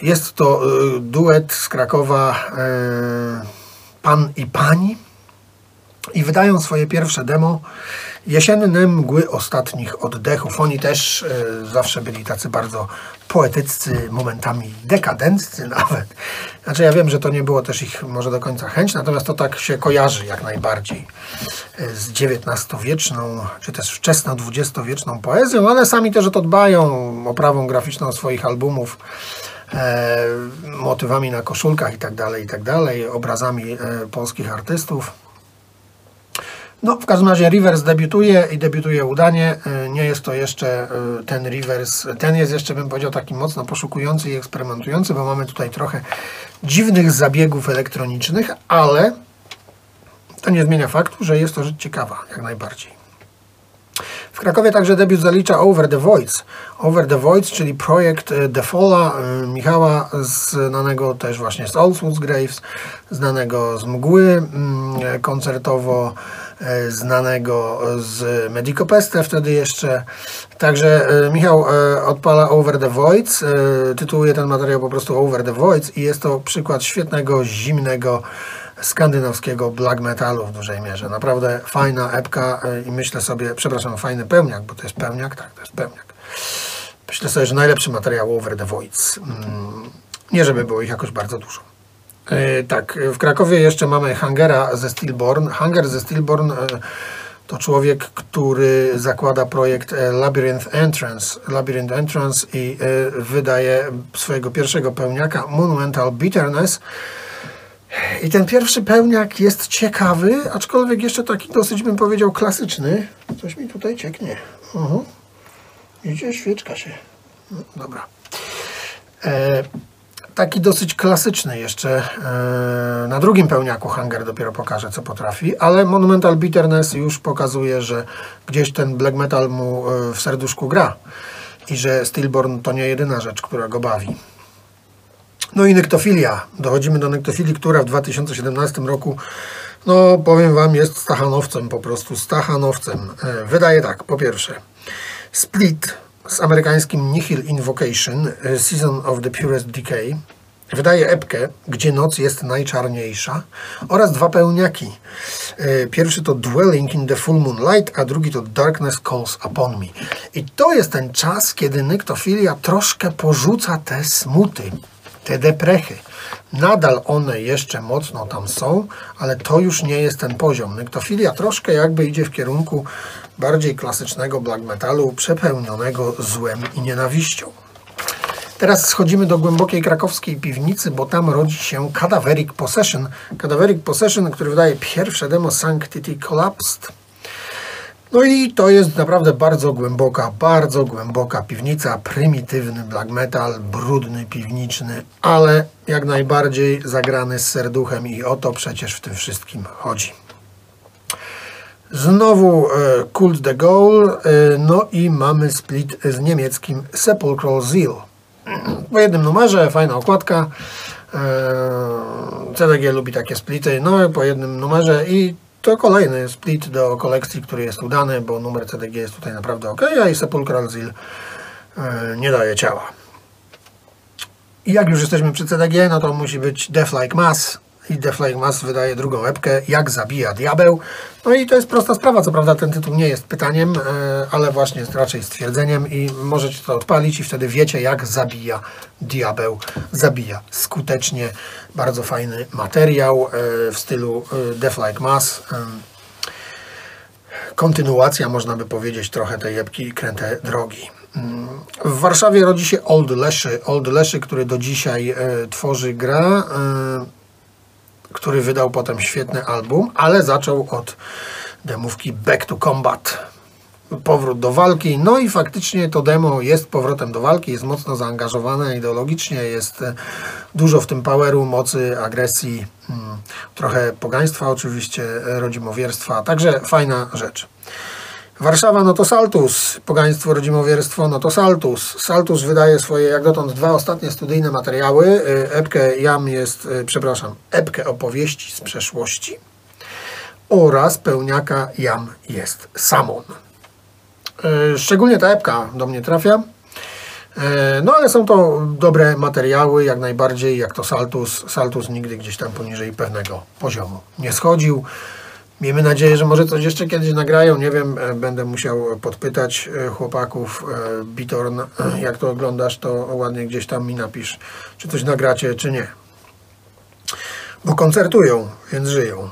Jest to duet z Krakowa Pan i Pani i wydają swoje pierwsze demo Jesienne mgły ostatnich oddechów. Oni też e, zawsze byli tacy bardzo poetyccy, momentami dekadenccy <laughs> nawet. Znaczy ja wiem, że to nie było też ich może do końca chęć, natomiast to tak się kojarzy jak najbardziej e, z XIX-wieczną, czy też wczesno-XX-wieczną poezją, ale sami też o to dbają, oprawą graficzną swoich albumów e, motywami na koszulkach i tak dalej, i tak dalej, obrazami e, polskich artystów. No, w każdym razie Rivers debiutuje i debiutuje udanie. E, Nie jest to jeszcze e, ten Rivers, ten jest jeszcze, bym powiedział, taki mocno poszukujący i eksperymentujący, bo mamy tutaj trochę dziwnych zabiegów elektronicznych, ale to nie zmienia faktu, że jest to rzecz ciekawa, jak najbardziej. W Krakowie także debiut zalicza Over the Voids. Over the Voids, czyli projekt Falla e, Michała, znanego też właśnie z Allswoods Graves, znanego z Mgły mm, e, koncertowo, e, znanego z Medico Peste wtedy jeszcze. Także Michał odpala Over the Voids, e, tytułuje ten materiał po prostu Over the Voids i jest to przykład świetnego, zimnego, skandynawskiego black metalu w dużej mierze. Naprawdę fajna epka e, i myślę sobie, przepraszam, fajny pełniak, bo to jest pełniak, tak, to jest pełniak. Myślę sobie, że najlepszy materiał Over the Voids. Mm, Nie żeby było ich jakoś bardzo dużo. E, tak, w Krakowie jeszcze mamy Hangera ze Stillborn. Hanger ze Stillborn e, to człowiek, który zakłada projekt Labyrinth Entrance, Labyrinth Entrance i wydaje swojego pierwszego pełniaka Monumental Bitterness. I ten pierwszy pełniak jest ciekawy, aczkolwiek jeszcze taki dosyć bym powiedział klasyczny. Coś mi tutaj cieknie. Uh -huh. Idzie, świeczka się. No, dobra. E, taki dosyć klasyczny jeszcze. E, na drugim pełniaku Hanger dopiero pokaże, co potrafi, ale Monumental Bitterness już pokazuje, że gdzieś ten black metal mu e, w serduszku gra i że Stillborn to nie jedyna rzecz, która go bawi. No i nektofilia. Dochodzimy do nektofilii, która w 2017 roku, no powiem Wam, jest stachanowcem, po prostu stachanowcem. E, wydaje tak, po pierwsze, Split z amerykańskim Nihil Invocation, e, Season of the Purest Decay. Wydaje epkę, gdzie noc jest najczarniejsza oraz dwa pełniaki. E, pierwszy to Dwelling in the Full Moonlight, a drugi to Darkness Calls Upon Me. I to jest ten czas, kiedy nektofilia troszkę porzuca te smuty, te deprechy. Nadal one jeszcze mocno tam są, ale to już nie jest ten poziom. Nektofilia troszkę jakby idzie w kierunku bardziej klasycznego black metalu, przepełnionego złem i nienawiścią. Teraz schodzimy do głębokiej krakowskiej piwnicy, bo tam rodzi się Cadaveric Possession. Cadaveric Possession, który wydaje pierwsze demo Sanctity Collapsed. No i to jest naprawdę bardzo głęboka, bardzo głęboka piwnica, prymitywny black metal, brudny, piwniczny, ale jak najbardziej zagrany z serduchem i o to przecież w tym wszystkim chodzi. Znowu e, Cult the Goal, e, no i mamy split z niemieckim Sepulchral Zeal. Po jednym numerze, fajna okładka. E, CDG lubi takie splity, no po jednym numerze i to kolejny split do kolekcji, który jest udany, bo numer CDG jest tutaj naprawdę ok, a i Sepulchral Zeal nie daje ciała. I jak już jesteśmy przy CDG, no to musi być Death Like Mass, i The Flying Mass wydaje drugą epkę Jak zabija diabeł. No i to jest prosta sprawa, co prawda ten tytuł nie jest pytaniem, e, ale właśnie jest raczej stwierdzeniem i możecie to odpalić i wtedy wiecie jak zabija diabeł. Zabija skutecznie. Bardzo fajny materiał e, w stylu e, Death Like Mass. Kontynuacja, można by powiedzieć, trochę tej epki Kręte Drogi. Mm, w Warszawie rodzi się Old Leszy, Old Leszy, który do dzisiaj tworzy gra który wydał potem świetny album, ale zaczął od demówki Back to Combat. Powrót do walki. No i faktycznie to demo jest powrotem do walki, jest mocno zaangażowane ideologicznie, jest e, dużo w tym poweru, mocy, agresji, mm, trochę pogaństwa oczywiście, rodzimowierstwa, także fajna rzecz. Warszawa, no to Saltus. Pogaństwo, rodzimowierstwo, no to Saltus. Saltus wydaje swoje, jak dotąd, dwa ostatnie studyjne materiały. Y, epkę Jam jest, y, przepraszam, epkę opowieści z przeszłości oraz pełniaka Jam jest Samon. Y, szczególnie ta epka do mnie trafia. No ale są to dobre materiały, jak najbardziej, jak to Saltus. Saltus nigdy gdzieś tam poniżej pewnego poziomu nie schodził. Miejmy nadzieję, że może coś jeszcze kiedyś nagrają. Nie wiem, e, będę musiał podpytać e, chłopaków. E, Bitorn, jak to oglądasz, to ładnie gdzieś tam mi napisz, czy coś nagracie, czy nie. Bo koncertują, więc żyją.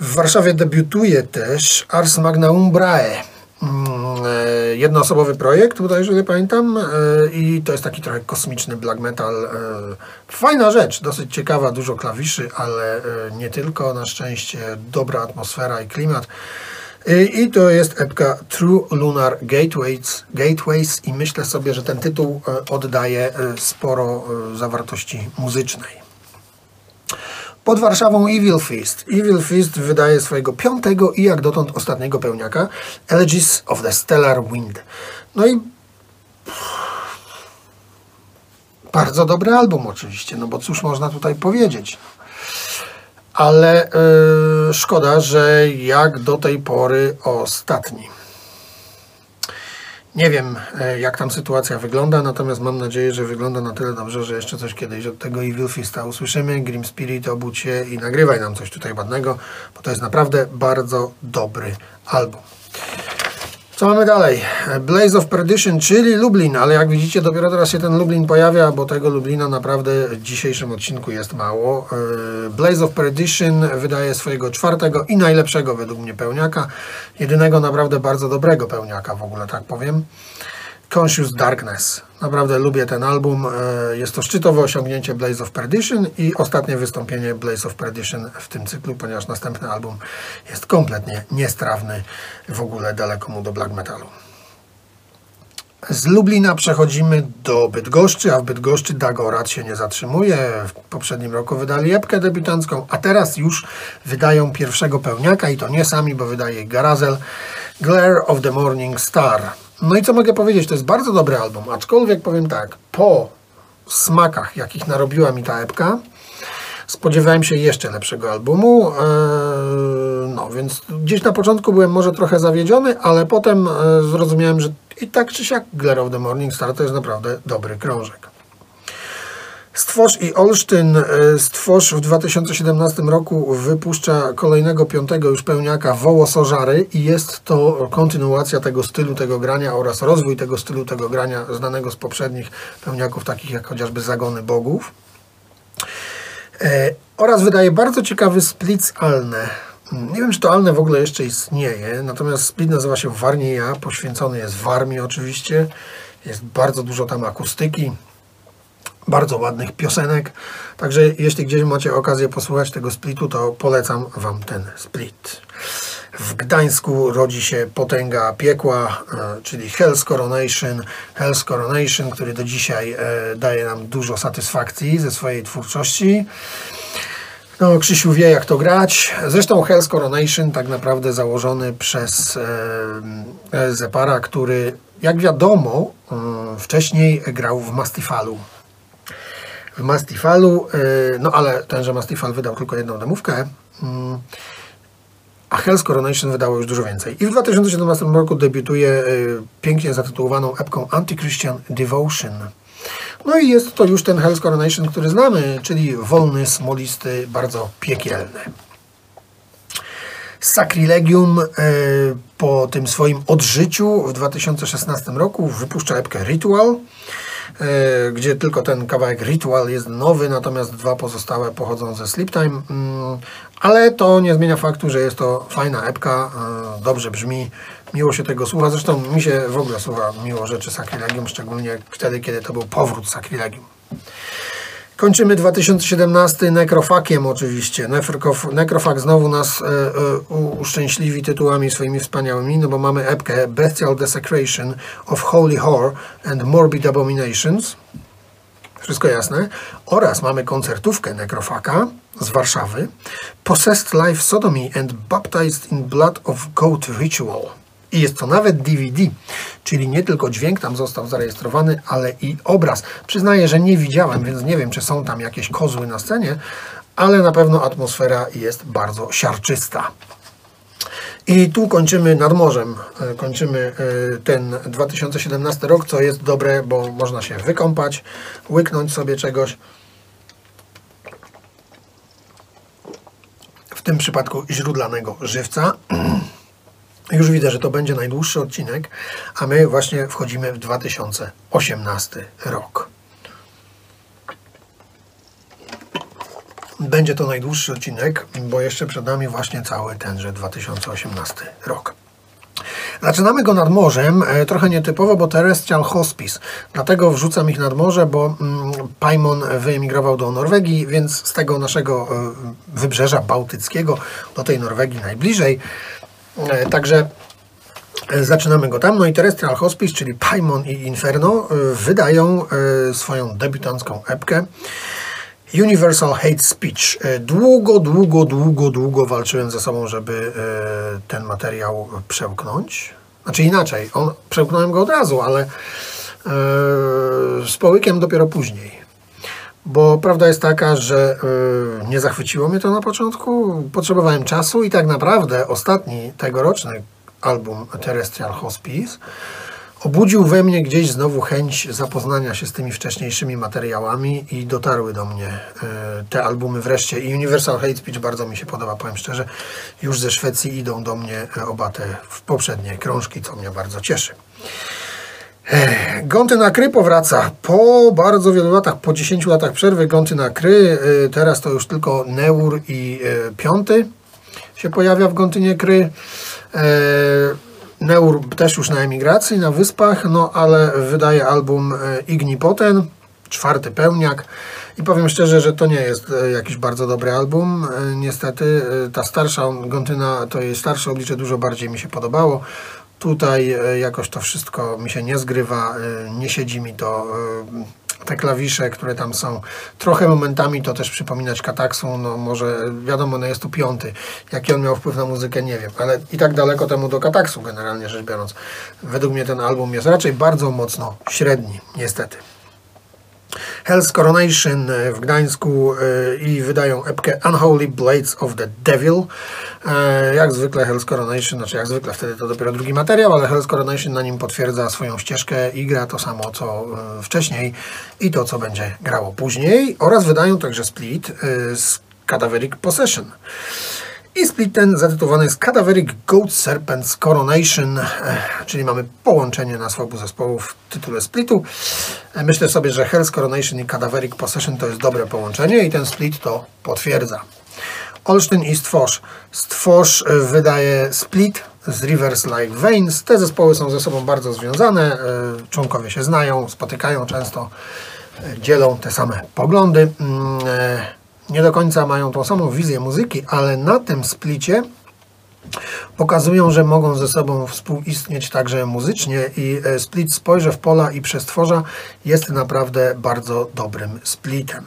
W Warszawie debiutuje też Ars Magna Umbrae. Mm, E, jednoosobowy projekt, tutaj jeżeli pamiętam, e, i to jest taki trochę kosmiczny black metal. E, fajna rzecz, dosyć ciekawa, dużo klawiszy, ale nie tylko, na szczęście dobra atmosfera i klimat. I to jest epka True Lunar Gateways, Gateways i myślę sobie, że ten tytuł oddaje sporo zawartości muzycznej. Pod Warszawą Evil Fist. Evil Fist wydaje swojego piątego i jak dotąd ostatniego pełniaka Elegies of the Stellar Wind. No i bardzo dobry album oczywiście, no bo cóż można tutaj powiedzieć. Ale yy, szkoda, że jak do tej pory ostatni. Nie wiem, e, jak tam sytuacja wygląda, natomiast mam nadzieję, że wygląda na tyle dobrze, że jeszcze coś kiedyś od tego Evil Fista usłyszymy. Grim Spirit, obudź się i nagrywaj nam coś tutaj ładnego, bo to jest naprawdę bardzo dobry album. Co mamy dalej? Blaze of Perdition, czyli Lublin, ale jak widzicie dopiero teraz się ten Lublin pojawia, bo tego Lublina naprawdę w dzisiejszym odcinku jest mało. E, Blaze of Perdition wydaje swojego czwartego i najlepszego według mnie pełniaka. Jedynego naprawdę bardzo dobrego pełniaka w ogóle, tak powiem. Conscious Darkness. Naprawdę lubię ten album. E, jest to szczytowe osiągnięcie Blaze of Perdition i ostatnie wystąpienie Blaze of Perdition w tym cyklu, ponieważ następny album jest kompletnie niestrawny, w ogóle daleko mu do black metalu. Z Lublina przechodzimy do Bydgoszczy, a w Bydgoszczy Dagorat się nie zatrzymuje. W poprzednim roku wydali epkę debiutancką, a teraz już wydają pierwszego pełniaka i to nie sami, bo wydaje Garazel Glare of the Morning Star. No i co mogę powiedzieć? To jest bardzo dobry album, aczkolwiek powiem tak, po smakach, jakich narobiła mi ta epka, spodziewałem się jeszcze lepszego albumu. Eee, no więc gdzieś na początku byłem może trochę zawiedziony, ale potem e, zrozumiałem, że i tak czy siak Glare of the Morning Star to jest naprawdę dobry krążek. Stworz i Olsztyn. E, Stworz w 2017 roku wypuszcza kolejnego piątego już pełniaka Wołosożary i jest to kontynuacja tego stylu tego grania oraz rozwój tego stylu tego grania znanego z poprzednich pełniaków takich jak chociażby Zagony Bogów. E, oraz wydaje bardzo ciekawy split Alne. Nie wiem, czy to Alne w ogóle jeszcze istnieje, natomiast split nazywa się Warnieja, poświęcony jest Warmii oczywiście. Jest bardzo dużo tam akustyki, bardzo ładnych piosenek. Także jeśli gdzieś macie okazję posłuchać tego splitu, to polecam Wam ten split. W Gdańsku rodzi się potęga piekła, e, czyli Hell's Coronation. Hell's Coronation, który do dzisiaj e, daje nam dużo satysfakcji ze swojej twórczości. No, Krzysiu wie, jak to grać. Zresztą Hell's Coronation tak naprawdę założony przez e, Zepara, który, jak wiadomo, wcześniej grał w Mastifalu Mastifalu, y, no ale tenże Mastifal wydał tylko jedną demówkę, mm, a Hell's Coronation wydało już dużo więcej. I w 2017 roku debiutuje y, pięknie zatytułowaną epką Anti-Christian Devotion. No i jest to już ten Hell's Coronation, który znamy, czyli wolny, smolisty, bardzo piekielny. Sacrilegium y, po tym swoim odżyciu w 2016 roku wypuszcza epkę Ritual. E, gdzie tylko ten kawałek Ritual jest nowy, natomiast dwa pozostałe pochodzą ze Sleep Time, mm, ale to nie zmienia faktu, że jest to fajna epka, e, dobrze brzmi, miło się tego słucha, zresztą mi się w ogóle słucha miło rzeczy Sacrilegium, szczególnie wtedy, kiedy to był powrót Sacrilegium. Kończymy 2017 nekrofakiem oczywiście. Nekrofak znowu nas e, e, uszczęśliwi tytułami swoimi wspaniałymi, no bo mamy epkę Bestial Desecration of Holy Horror and Morbid Abominations. Wszystko jasne. Oraz mamy koncertówkę Nekrofaka z Warszawy. Possessed Life Sodomy and Baptized in Blood of Goat Ritual. I jest to nawet DVD, czyli nie tylko dźwięk tam został zarejestrowany, ale i obraz. Przyznaję, że nie widziałem, więc nie wiem, czy są tam jakieś kozły na scenie, ale na pewno atmosfera jest bardzo siarczysta. I tu kończymy nad morzem, e, kończymy e, ten 2017 rok, co jest dobre, bo można się wykąpać, łyknąć sobie czegoś. W tym przypadku źródlanego żywca. <clears throat> Już widzę, że to będzie najdłuższy odcinek, a my właśnie wchodzimy w 2018 rok. Będzie to najdłuższy odcinek, bo jeszcze przed nami właśnie cały tenże 2018 rok. Zaczynamy go nad morzem, e, trochę nietypowo, bo Terrestrial Hospice. Dlatego wrzucam ich nad morze, bo mm, Paimon wyemigrował do Norwegii, więc z tego naszego e, wybrzeża bałtyckiego do tej Norwegii najbliżej także e, zaczynamy go tam. No i Terrestrial Hospice, czyli Paimon i Inferno e, wydają swoją debiutancką epkę. Universal Hate Speech. Długo, długo, długo, długo walczyłem ze sobą, żeby ten materiał przełknąć. Znaczy inaczej, on, przełknąłem go od razu, ale z połykiem dopiero później. Bo prawda jest taka, że yy, nie zachwyciło mnie to na początku. Potrzebowałem czasu i tak naprawdę ostatni tegoroczny album Terrestrial Hospice obudził we mnie gdzieś znowu chęć zapoznania się z tymi wcześniejszymi materiałami i dotarły do mnie e, te albumy wreszcie. I Universal Hate Speech bardzo mi się podoba, powiem szczerze. Już ze Szwecji idą do mnie e, oba te poprzednie krążki, co mnie bardzo cieszy. Gąty na kry powraca po bardzo wielu latach, po 10 latach przerwy Gąty na kry, e, teraz to już tylko Neur i Piąty się pojawia w Gątynie kry. Neur też już na emigracji, na wyspach, no ale wydaje album Ignipoten, czwarty pełniak. I powiem szczerze, że to nie jest jakiś bardzo dobry album. Niestety ta starsza Gontyna, to jej starsze oblicze dużo bardziej mi się podobało. Tutaj jakoś to wszystko mi się nie zgrywa, nie siedzi mi to te klawisze, które tam są. Trochę momentami to też przypominać Kataksu, no może wiadomo, no jest tu piąty. Jaki on miał wpływ na muzykę, nie wiem, ale i tak daleko temu do Kataksu generalnie rzecz biorąc. Według mnie ten album jest raczej bardzo mocno średni, niestety. Hell's Coronation e, w Gdańsku e, i wydają epkę Unholy Blades of the Devil. E, jak zwykle Hell's Coronation, znaczy jak zwykle wtedy to dopiero drugi materiał, ale Hell's Coronation na nim potwierdza swoją ścieżkę i gra to samo co wcześniej i to co będzie grało później oraz wydają także split z Cadaveric Possession. I split ten zatytułowany jest Cadaveric Goat Serpents Coronation, czyli mamy połączenie na obu zespołów w tytule splitu. Myślę sobie, że Hell's Coronation i Cadaveric Possession to jest dobre połączenie i ten split to potwierdza. Olsztyn i Stworz. Stworz wydaje split z Rivers Like Veins. Te zespoły są ze sobą bardzo związane, członkowie się znają, spotykają często, dzielą te same poglądy. Nie do końca mają tą samą wizję muzyki, ale na tym splicie pokazują, że mogą ze sobą współistnieć także muzycznie i e, split Spojrzę w pola i Przestworza jest naprawdę bardzo dobrym splitem.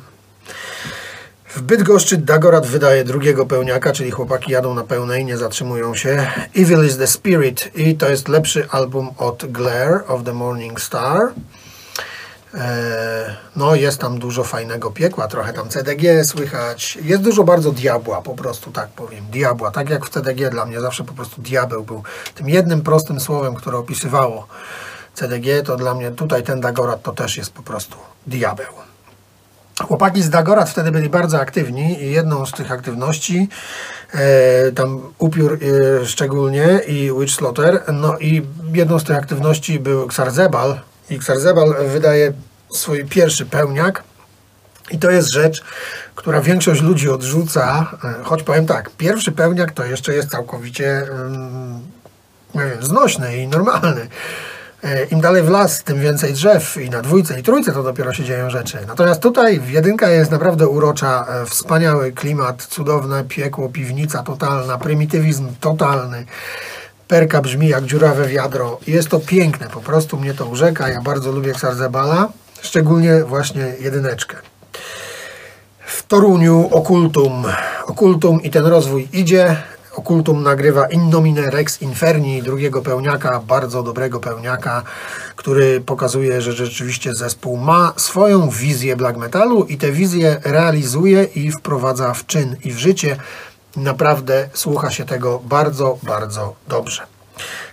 W Bydgoszczy Dagorat wydaje drugiego pełniaka, czyli chłopaki jadą na pełnej, nie zatrzymują się. Evil is the Spirit i to jest lepszy album od Glare of the Morning Star. E, no jest tam dużo fajnego piekła, trochę tam CDG słychać. Jest dużo bardzo diabła, po prostu tak powiem. Diabła, tak jak w CDG dla mnie zawsze po prostu diabeł był tym jednym prostym słowem, które opisywało CDG, to dla mnie tutaj ten Dagorat to też jest po prostu diabeł. Chłopaki z Dagorat wtedy byli bardzo aktywni i jedną z tych aktywności, e, tam upiór e, szczególnie i Witch Slaughter, no i jedną z tych aktywności był Xarzebal, Xarzebal wydaje swój pierwszy pełniak i to jest rzecz, która większość ludzi odrzuca, e, choć powiem tak, pierwszy pełniak to jeszcze jest całkowicie nie wiem, znośny i normalny. E, Im dalej w las, tym więcej drzew i na dwójce i trójce to dopiero się dzieją rzeczy. Natomiast tutaj jedynka jest naprawdę urocza, e, wspaniały klimat, cudowne piekło, piwnica totalna, prymitywizm totalny perka brzmi jak dziurawe wiadro. Jest to piękne, po prostu mnie to urzeka. Ja bardzo lubię Xarzebala, szczególnie właśnie jedyneczkę. W Toruniu Okultum. Okultum i ten rozwój idzie. Okultum nagrywa Innomine Rex Inferni, drugiego pełniaka, bardzo dobrego pełniaka, który pokazuje, że rzeczywiście zespół ma swoją wizję black metalu i tę wizję realizuje i wprowadza w czyn i w życie Naprawdę słucha się tego bardzo, bardzo dobrze.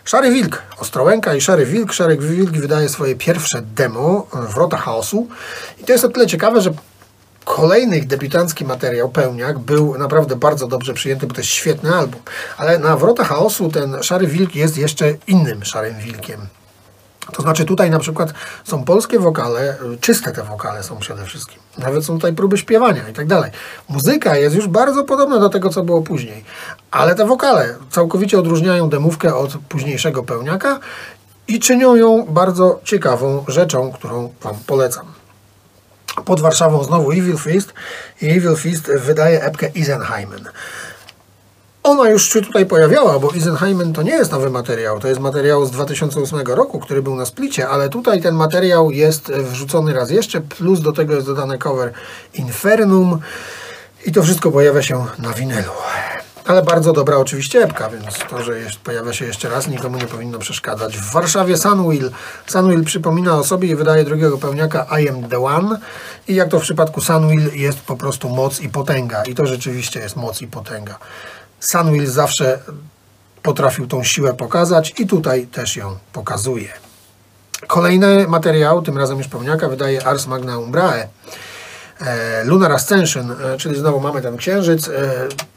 Szary Wilk, Ostrołęka i Szary Wilk. Szary Wilk wydaje swoje pierwsze demo, Wrota Chaosu. I to jest o tyle ciekawe, że kolejny ich debiutancki materiał, Pełniak, był naprawdę bardzo dobrze przyjęty, bo to jest świetny album. Ale na Wrota Chaosu ten Szary Wilk jest jeszcze innym Szarym Wilkiem. To znaczy tutaj na przykład są polskie wokale, czyste te wokale są przede wszystkim. Nawet są tutaj próby śpiewania i tak dalej. Muzyka jest już bardzo podobna do tego, co było później. Ale te wokale całkowicie odróżniają demówkę od późniejszego pełniaka i czynią ją bardzo ciekawą rzeczą, którą Wam polecam. Pod Warszawą znowu Evil Fist i Evil Fist wydaje epkę Isenheimen. Ona już się tutaj pojawiała, bo Isenheimen to nie jest nowy materiał, to jest materiał z 2008 roku, który był na splicie, ale tutaj ten materiał jest wrzucony raz jeszcze, plus do tego jest dodane cover Infernum i to wszystko pojawia się na winylu. Ale bardzo dobra oczywiście epka, więc to, że jest, pojawia się jeszcze raz, nikomu nie powinno przeszkadzać. W Warszawie Sunwheel. Sunwheel przypomina o sobie i wydaje drugiego pełniaka I am the one. I jak to w przypadku Sunwheel jest po prostu moc i potęga. I to rzeczywiście jest moc i potęga. Sunwheel zawsze potrafił tą siłę pokazać i tutaj też ją pokazuje. Kolejny materiał, tym razem już pełniaka, wydaje Ars Magna Umbrae. E, Lunar Ascension, e, czyli znowu mamy ten księżyc. E,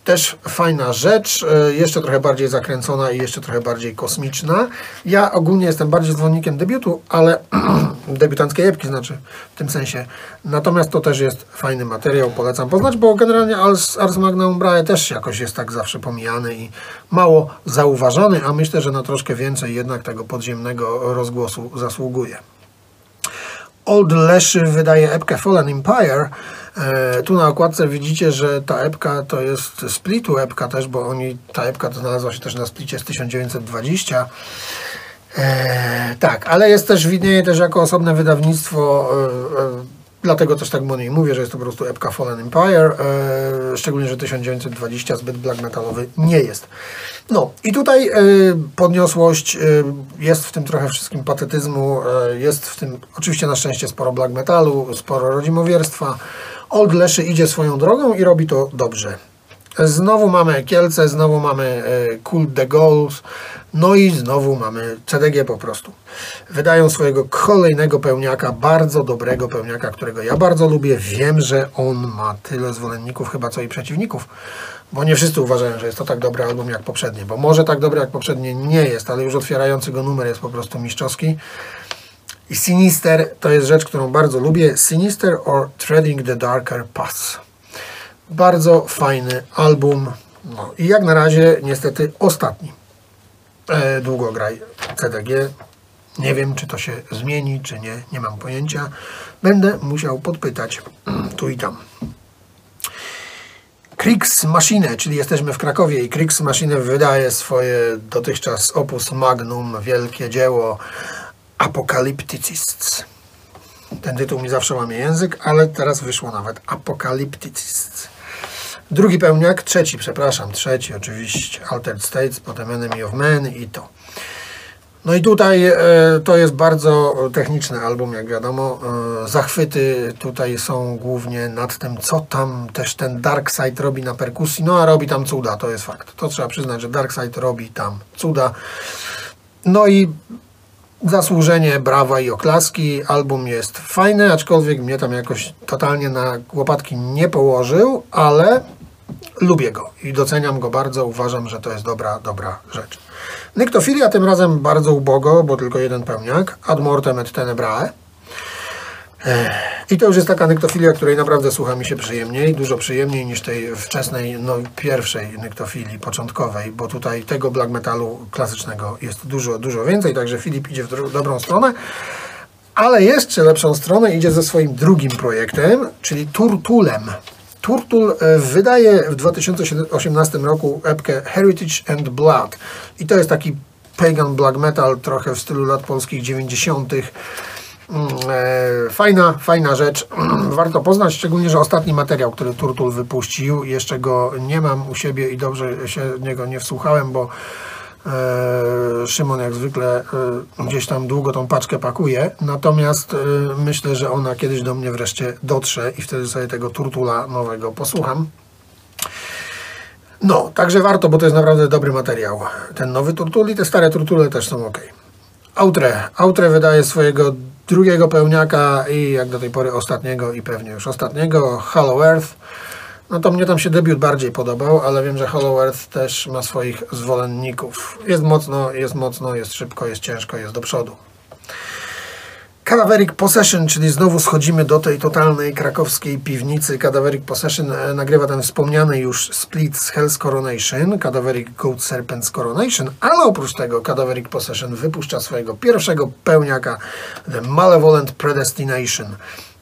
też fajna rzecz, jeszcze trochę bardziej zakręcona i jeszcze trochę bardziej kosmiczna. Ja ogólnie jestem bardziej zwolennikiem debiutu, ale <clears throat> debiutanckiej epki znaczy w tym sensie. Natomiast to też jest fajny materiał, polecam poznać, bo generalnie Ars, Ars Magna Umbrae też jakoś jest tak zawsze pomijany i mało zauważany, a myślę, że na troszkę więcej jednak tego podziemnego rozgłosu zasługuje. Old Leszy wydaje epkę Fallen Empire. E, tu na okładce widzicie, że ta epka to jest splitu epka też, bo oni, ta epka znalazła się też na splicie z 1920. E, tak, ale jest też, widnieje też jako osobne wydawnictwo e, e Dlatego też tak niej mówię, że jest to po prostu epka Fallen Empire, e, szczególnie, że 1920 zbyt black metalowy nie jest. No i tutaj e, podniosłość, e, jest w tym trochę wszystkim patetyzmu, e, jest w tym oczywiście na szczęście sporo black metalu, sporo rodzimowierstwa. Old Leszy idzie swoją drogą i robi to dobrze. Znowu mamy Kielce, znowu mamy e, Cult de Gauls, no i znowu mamy CDG po prostu. Wydają swojego kolejnego pełniaka, bardzo dobrego pełniaka, którego ja bardzo lubię. Wiem, że on ma tyle zwolenników chyba co i przeciwników, bo nie wszyscy uważają, że jest to tak dobry album jak poprzednie, bo może tak dobry jak poprzednie nie jest, ale już otwierający go numer jest po prostu mistrzowski. I Sinister to jest rzecz, którą bardzo lubię. Sinister or Treading the Darker Paths. Bardzo fajny album. No i jak na razie niestety ostatni. E, długograj CDG. Nie wiem, czy to się zmieni, czy nie. Nie mam pojęcia. Będę musiał podpytać <clears throat> tu i tam. Kriegsmaschine, czyli jesteśmy w Krakowie i Kriegsmaschine wydaje swoje dotychczas opus magnum, wielkie dzieło Apokaliptycists. Ten tytuł mi zawsze łamie język, ale teraz wyszło nawet Apokaliptycists. Drugi pełniak, trzeci, przepraszam, trzeci oczywiście, Altered States, potem Enemy of Men i to. No i tutaj e, to jest bardzo techniczny album, jak wiadomo. E, zachwyty tutaj są głównie nad tym, co tam też ten Darkseid robi na perkusji. No a robi tam cuda, to jest fakt. To trzeba przyznać, że Darkseid robi tam cuda. No i zasłużenie, brawa i oklaski. Album jest fajny, aczkolwiek mnie tam jakoś totalnie na łopatki nie położył, ale lubię go i doceniam go bardzo. Uważam, że to jest dobra, dobra rzecz. Nyktofilia tym razem bardzo ubogo, bo tylko jeden pełniak. Ad mortem et tenebrae. I to już jest taka nyktofilia, której naprawdę słucha mi się przyjemniej, dużo przyjemniej niż tej wczesnej, no pierwszej nyktofilii początkowej, bo tutaj tego black metalu klasycznego jest dużo, dużo więcej, także Filip idzie w dobrą stronę. Ale jeszcze lepszą stronę idzie ze swoim drugim projektem, czyli Turtulem. Turtul e, wydaje w 2018 roku epkę Heritage and Blood. I to jest taki pagan black metal, trochę w stylu lat polskich 90. Mm, e, fajna, fajna rzecz. <clears throat> Warto poznać, szczególnie, że ostatni materiał, który Turtul wypuścił, jeszcze go nie mam u siebie i dobrze się niego nie wsłuchałem, bo Szymon jak zwykle e, gdzieś tam długo tą paczkę pakuje, natomiast e, myślę, że ona kiedyś do mnie wreszcie dotrze i wtedy sobie tego turtula nowego posłucham. No, także warto, bo to jest naprawdę dobry materiał. Ten nowy turtul i te stare turtule też są ok. Outre. Outre wydaje swojego drugiego pełniaka i jak do tej pory ostatniego i pewnie już ostatniego, Hollow Earth. No to mnie tam się debiut bardziej podobał, ale wiem, że Hollow Earth też ma swoich zwolenników. Jest mocno, jest mocno, jest szybko, jest ciężko, jest do przodu. Cadaveric Possession, czyli znowu schodzimy do tej totalnej krakowskiej piwnicy. Cadaveric Possession e, nagrywa ten wspomniany już split z Hell's Coronation, Cadaveric Goat Serpent's Coronation, ale oprócz tego Cadaveric Possession wypuszcza swojego pierwszego pełniaka The Malevolent Predestination.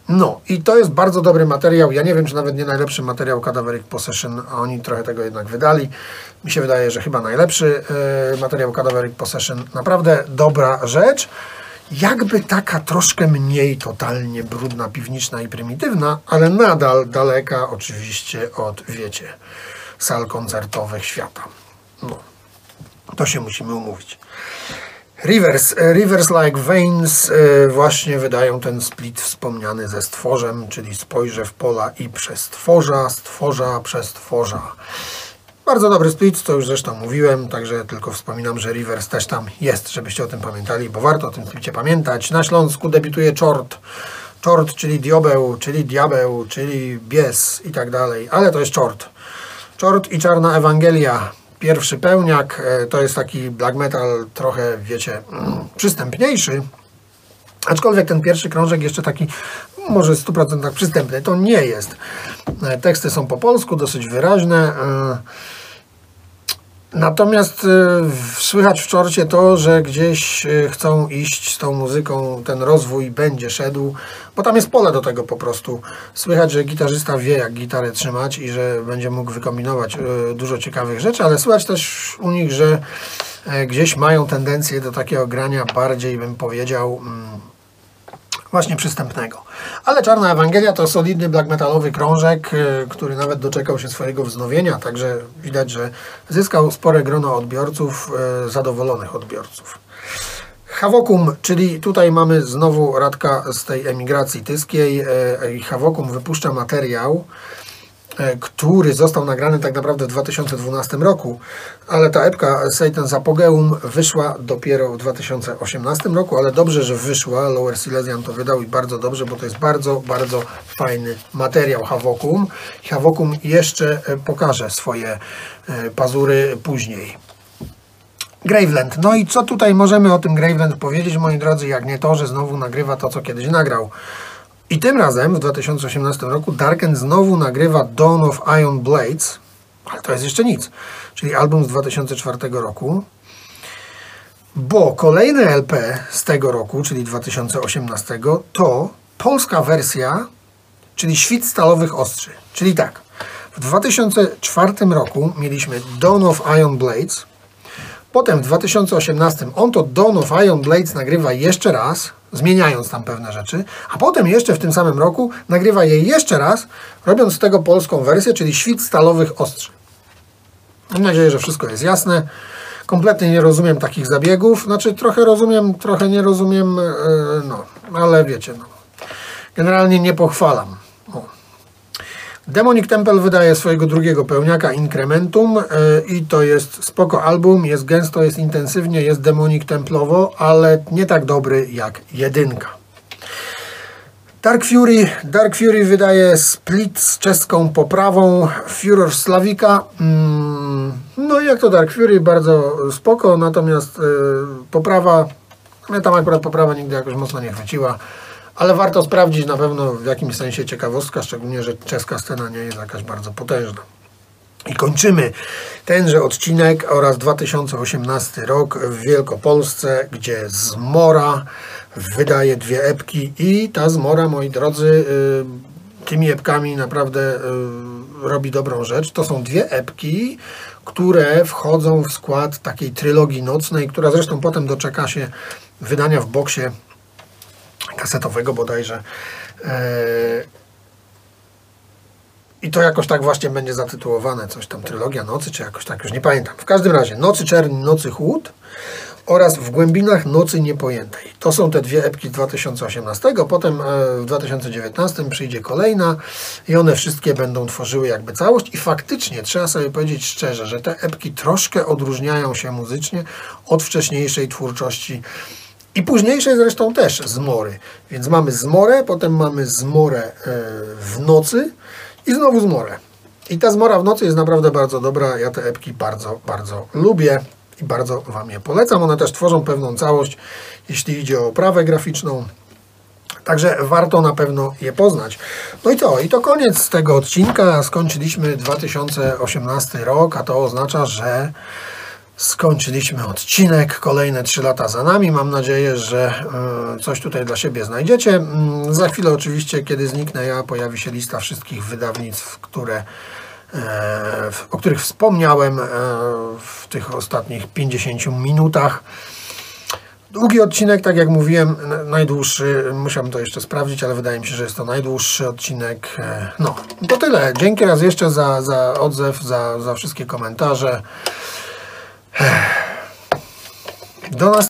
No i to jest bardzo dobry materiał. Ja nie wiem, czy nawet nie najlepszy materiał Cadaveric Possession, a oni trochę tego jednak wydali. Mi się wydaje, że chyba najlepszy yy, materiał Cadaveric Possession. Naprawdę dobra rzecz. Jakby taka troszkę mniej totalnie brudna, piwniczna i prymitywna, ale nadal daleka oczywiście od, wiecie, sal koncertowych świata. No, to się musimy umówić. Rivers, e, Rivers Like Veins e, właśnie wydają ten split wspomniany ze stworzem, czyli spojrzę w pola i przestworza, stworza, przestworza. Bardzo dobry split, to już zresztą mówiłem, także tylko wspominam, że Rivers też tam jest, żebyście o tym pamiętali, bo warto o tym splicie pamiętać. Na Śląsku debiutuje Czort. Czort, czyli diobeł, czyli diabeł, czyli bies i tak dalej, ale to jest czort. Czort i Czarna Ewangelia. Pierwszy pełniak, e, to jest taki black metal trochę, wiecie, mm, przystępniejszy, Aczkolwiek ten pierwszy krążek jeszcze taki może w 100% przystępny, to nie jest. E, teksty są po polsku, dosyć wyraźne. E, natomiast e, słychać w czorcie to, że gdzieś chcą iść z tą muzyką, ten rozwój będzie szedł, bo tam jest pole do tego po prostu. Słychać, że gitarzysta wie, jak gitarę trzymać i że będzie mógł wykombinować dużo ciekawych rzeczy, ale słychać też u nich, że gdzieś mają tendencję do takiego grania bardziej, bym powiedział, mm, właśnie przystępnego. Ale Czarna Ewangelia to solidny black metalowy krążek, y, który nawet doczekał się swojego wznowienia, także widać, że zyskał spore grono odbiorców, y, zadowolonych odbiorców. Havokum, czyli tutaj mamy znowu Radka z tej emigracji tyskiej. Y, Havokum wypuszcza materiał, który został nagrany tak naprawdę w 2012 roku, ale ta epka Satan's Apogeum wyszła dopiero w 2018 roku, ale dobrze, że wyszła. Lower Silesian to wydał i bardzo dobrze, bo to jest bardzo, bardzo fajny materiał Havokum. Havokum jeszcze e, pokaże swoje e, pazury później. Graveland. No i co tutaj możemy o tym Graveland powiedzieć, moi drodzy, jak nie to, że znowu nagrywa to, co kiedyś nagrał. I tym razem w 2018 roku Darken znowu nagrywa Dawn of Iron Blades, ale to jest jeszcze nic, czyli album z 2004 roku, bo kolejny LP z tego roku, czyli 2018, to polska wersja, czyli Świt Stalowych Ostrzy. Czyli tak, w 2004 roku mieliśmy Dawn of Iron Blades, potem w 2018 on to Dawn of Iron Blades nagrywa jeszcze raz, zmieniając tam pewne rzeczy, a potem jeszcze w tym samym roku nagrywa je jeszcze raz, robiąc z tego polską wersję, czyli świt stalowych ostrzy. Mam nadzieję, że wszystko jest jasne. Kompletnie nie rozumiem takich zabiegów, znaczy trochę rozumiem, trochę nie rozumiem, yy, no, ale wiecie, no. Generalnie nie pochwalam. Demonic Temple wydaje swojego drugiego pełniaka Incrementum yy, i to jest spoko album, jest gęsto, jest intensywnie, jest Demonic Templowo, ale nie tak dobry jak jedynka. Dark Fury, Dark Fury wydaje split z czeską poprawą Furor Slavika. Mm, no jak to Dark Fury, bardzo spoko, natomiast yy, poprawa, mnie tam akurat poprawa nigdy jakoś mocno nie chwyciła ale warto sprawdzić na pewno w jakimś sensie ciekawostka, szczególnie, że czeska scena nie jest jakaś bardzo potężna. I kończymy tenże odcinek oraz 2018 rok w Wielkopolsce, gdzie Zmora wydaje dwie epki i ta Zmora, moi drodzy, y, tymi epkami naprawdę y, robi dobrą rzecz. To są dwie epki, które wchodzą w skład takiej trylogii nocnej, która zresztą potem doczeka się wydania w boksie kasetowego bodajże. E, I to jakoś tak właśnie będzie zatytułowane, coś tam Trylogia Nocy, czy jakoś tak, już nie pamiętam. W każdym razie, Nocy Czerni, Nocy Chłód oraz W głębinach Nocy Niepojętej. To są te dwie epki 2018, potem e, w 2019 przyjdzie kolejna i one wszystkie będą tworzyły jakby całość i faktycznie trzeba sobie powiedzieć szczerze, że te epki troszkę odróżniają się muzycznie od wcześniejszej twórczości i późniejszej zresztą też zmory. Więc mamy zmorę, potem mamy zmorę e, w nocy i znowu zmorę. I ta zmora w nocy jest naprawdę bardzo dobra. Ja te epki bardzo, bardzo lubię i bardzo Wam je polecam. One też tworzą pewną całość, jeśli idzie o oprawę graficzną. Także warto na pewno je poznać. No i to, i to koniec tego odcinka. Skończyliśmy 2018 rok, a to oznacza, że Skończyliśmy odcinek, kolejne 3 lata za nami. Mam nadzieję, że e, coś tutaj dla siebie znajdziecie. Mm, za chwilę oczywiście, kiedy zniknę ja, pojawi się lista wszystkich wydawnictw, które, e, o których wspomniałem e, w tych ostatnich 50 minutach. Długi odcinek, tak jak mówiłem, najdłuższy, musiałbym to jeszcze sprawdzić, ale wydaje mi się, że jest to najdłuższy odcinek. No, to tyle. Dzięki raz jeszcze za, za odzew, za, za wszystkie komentarze. Do nas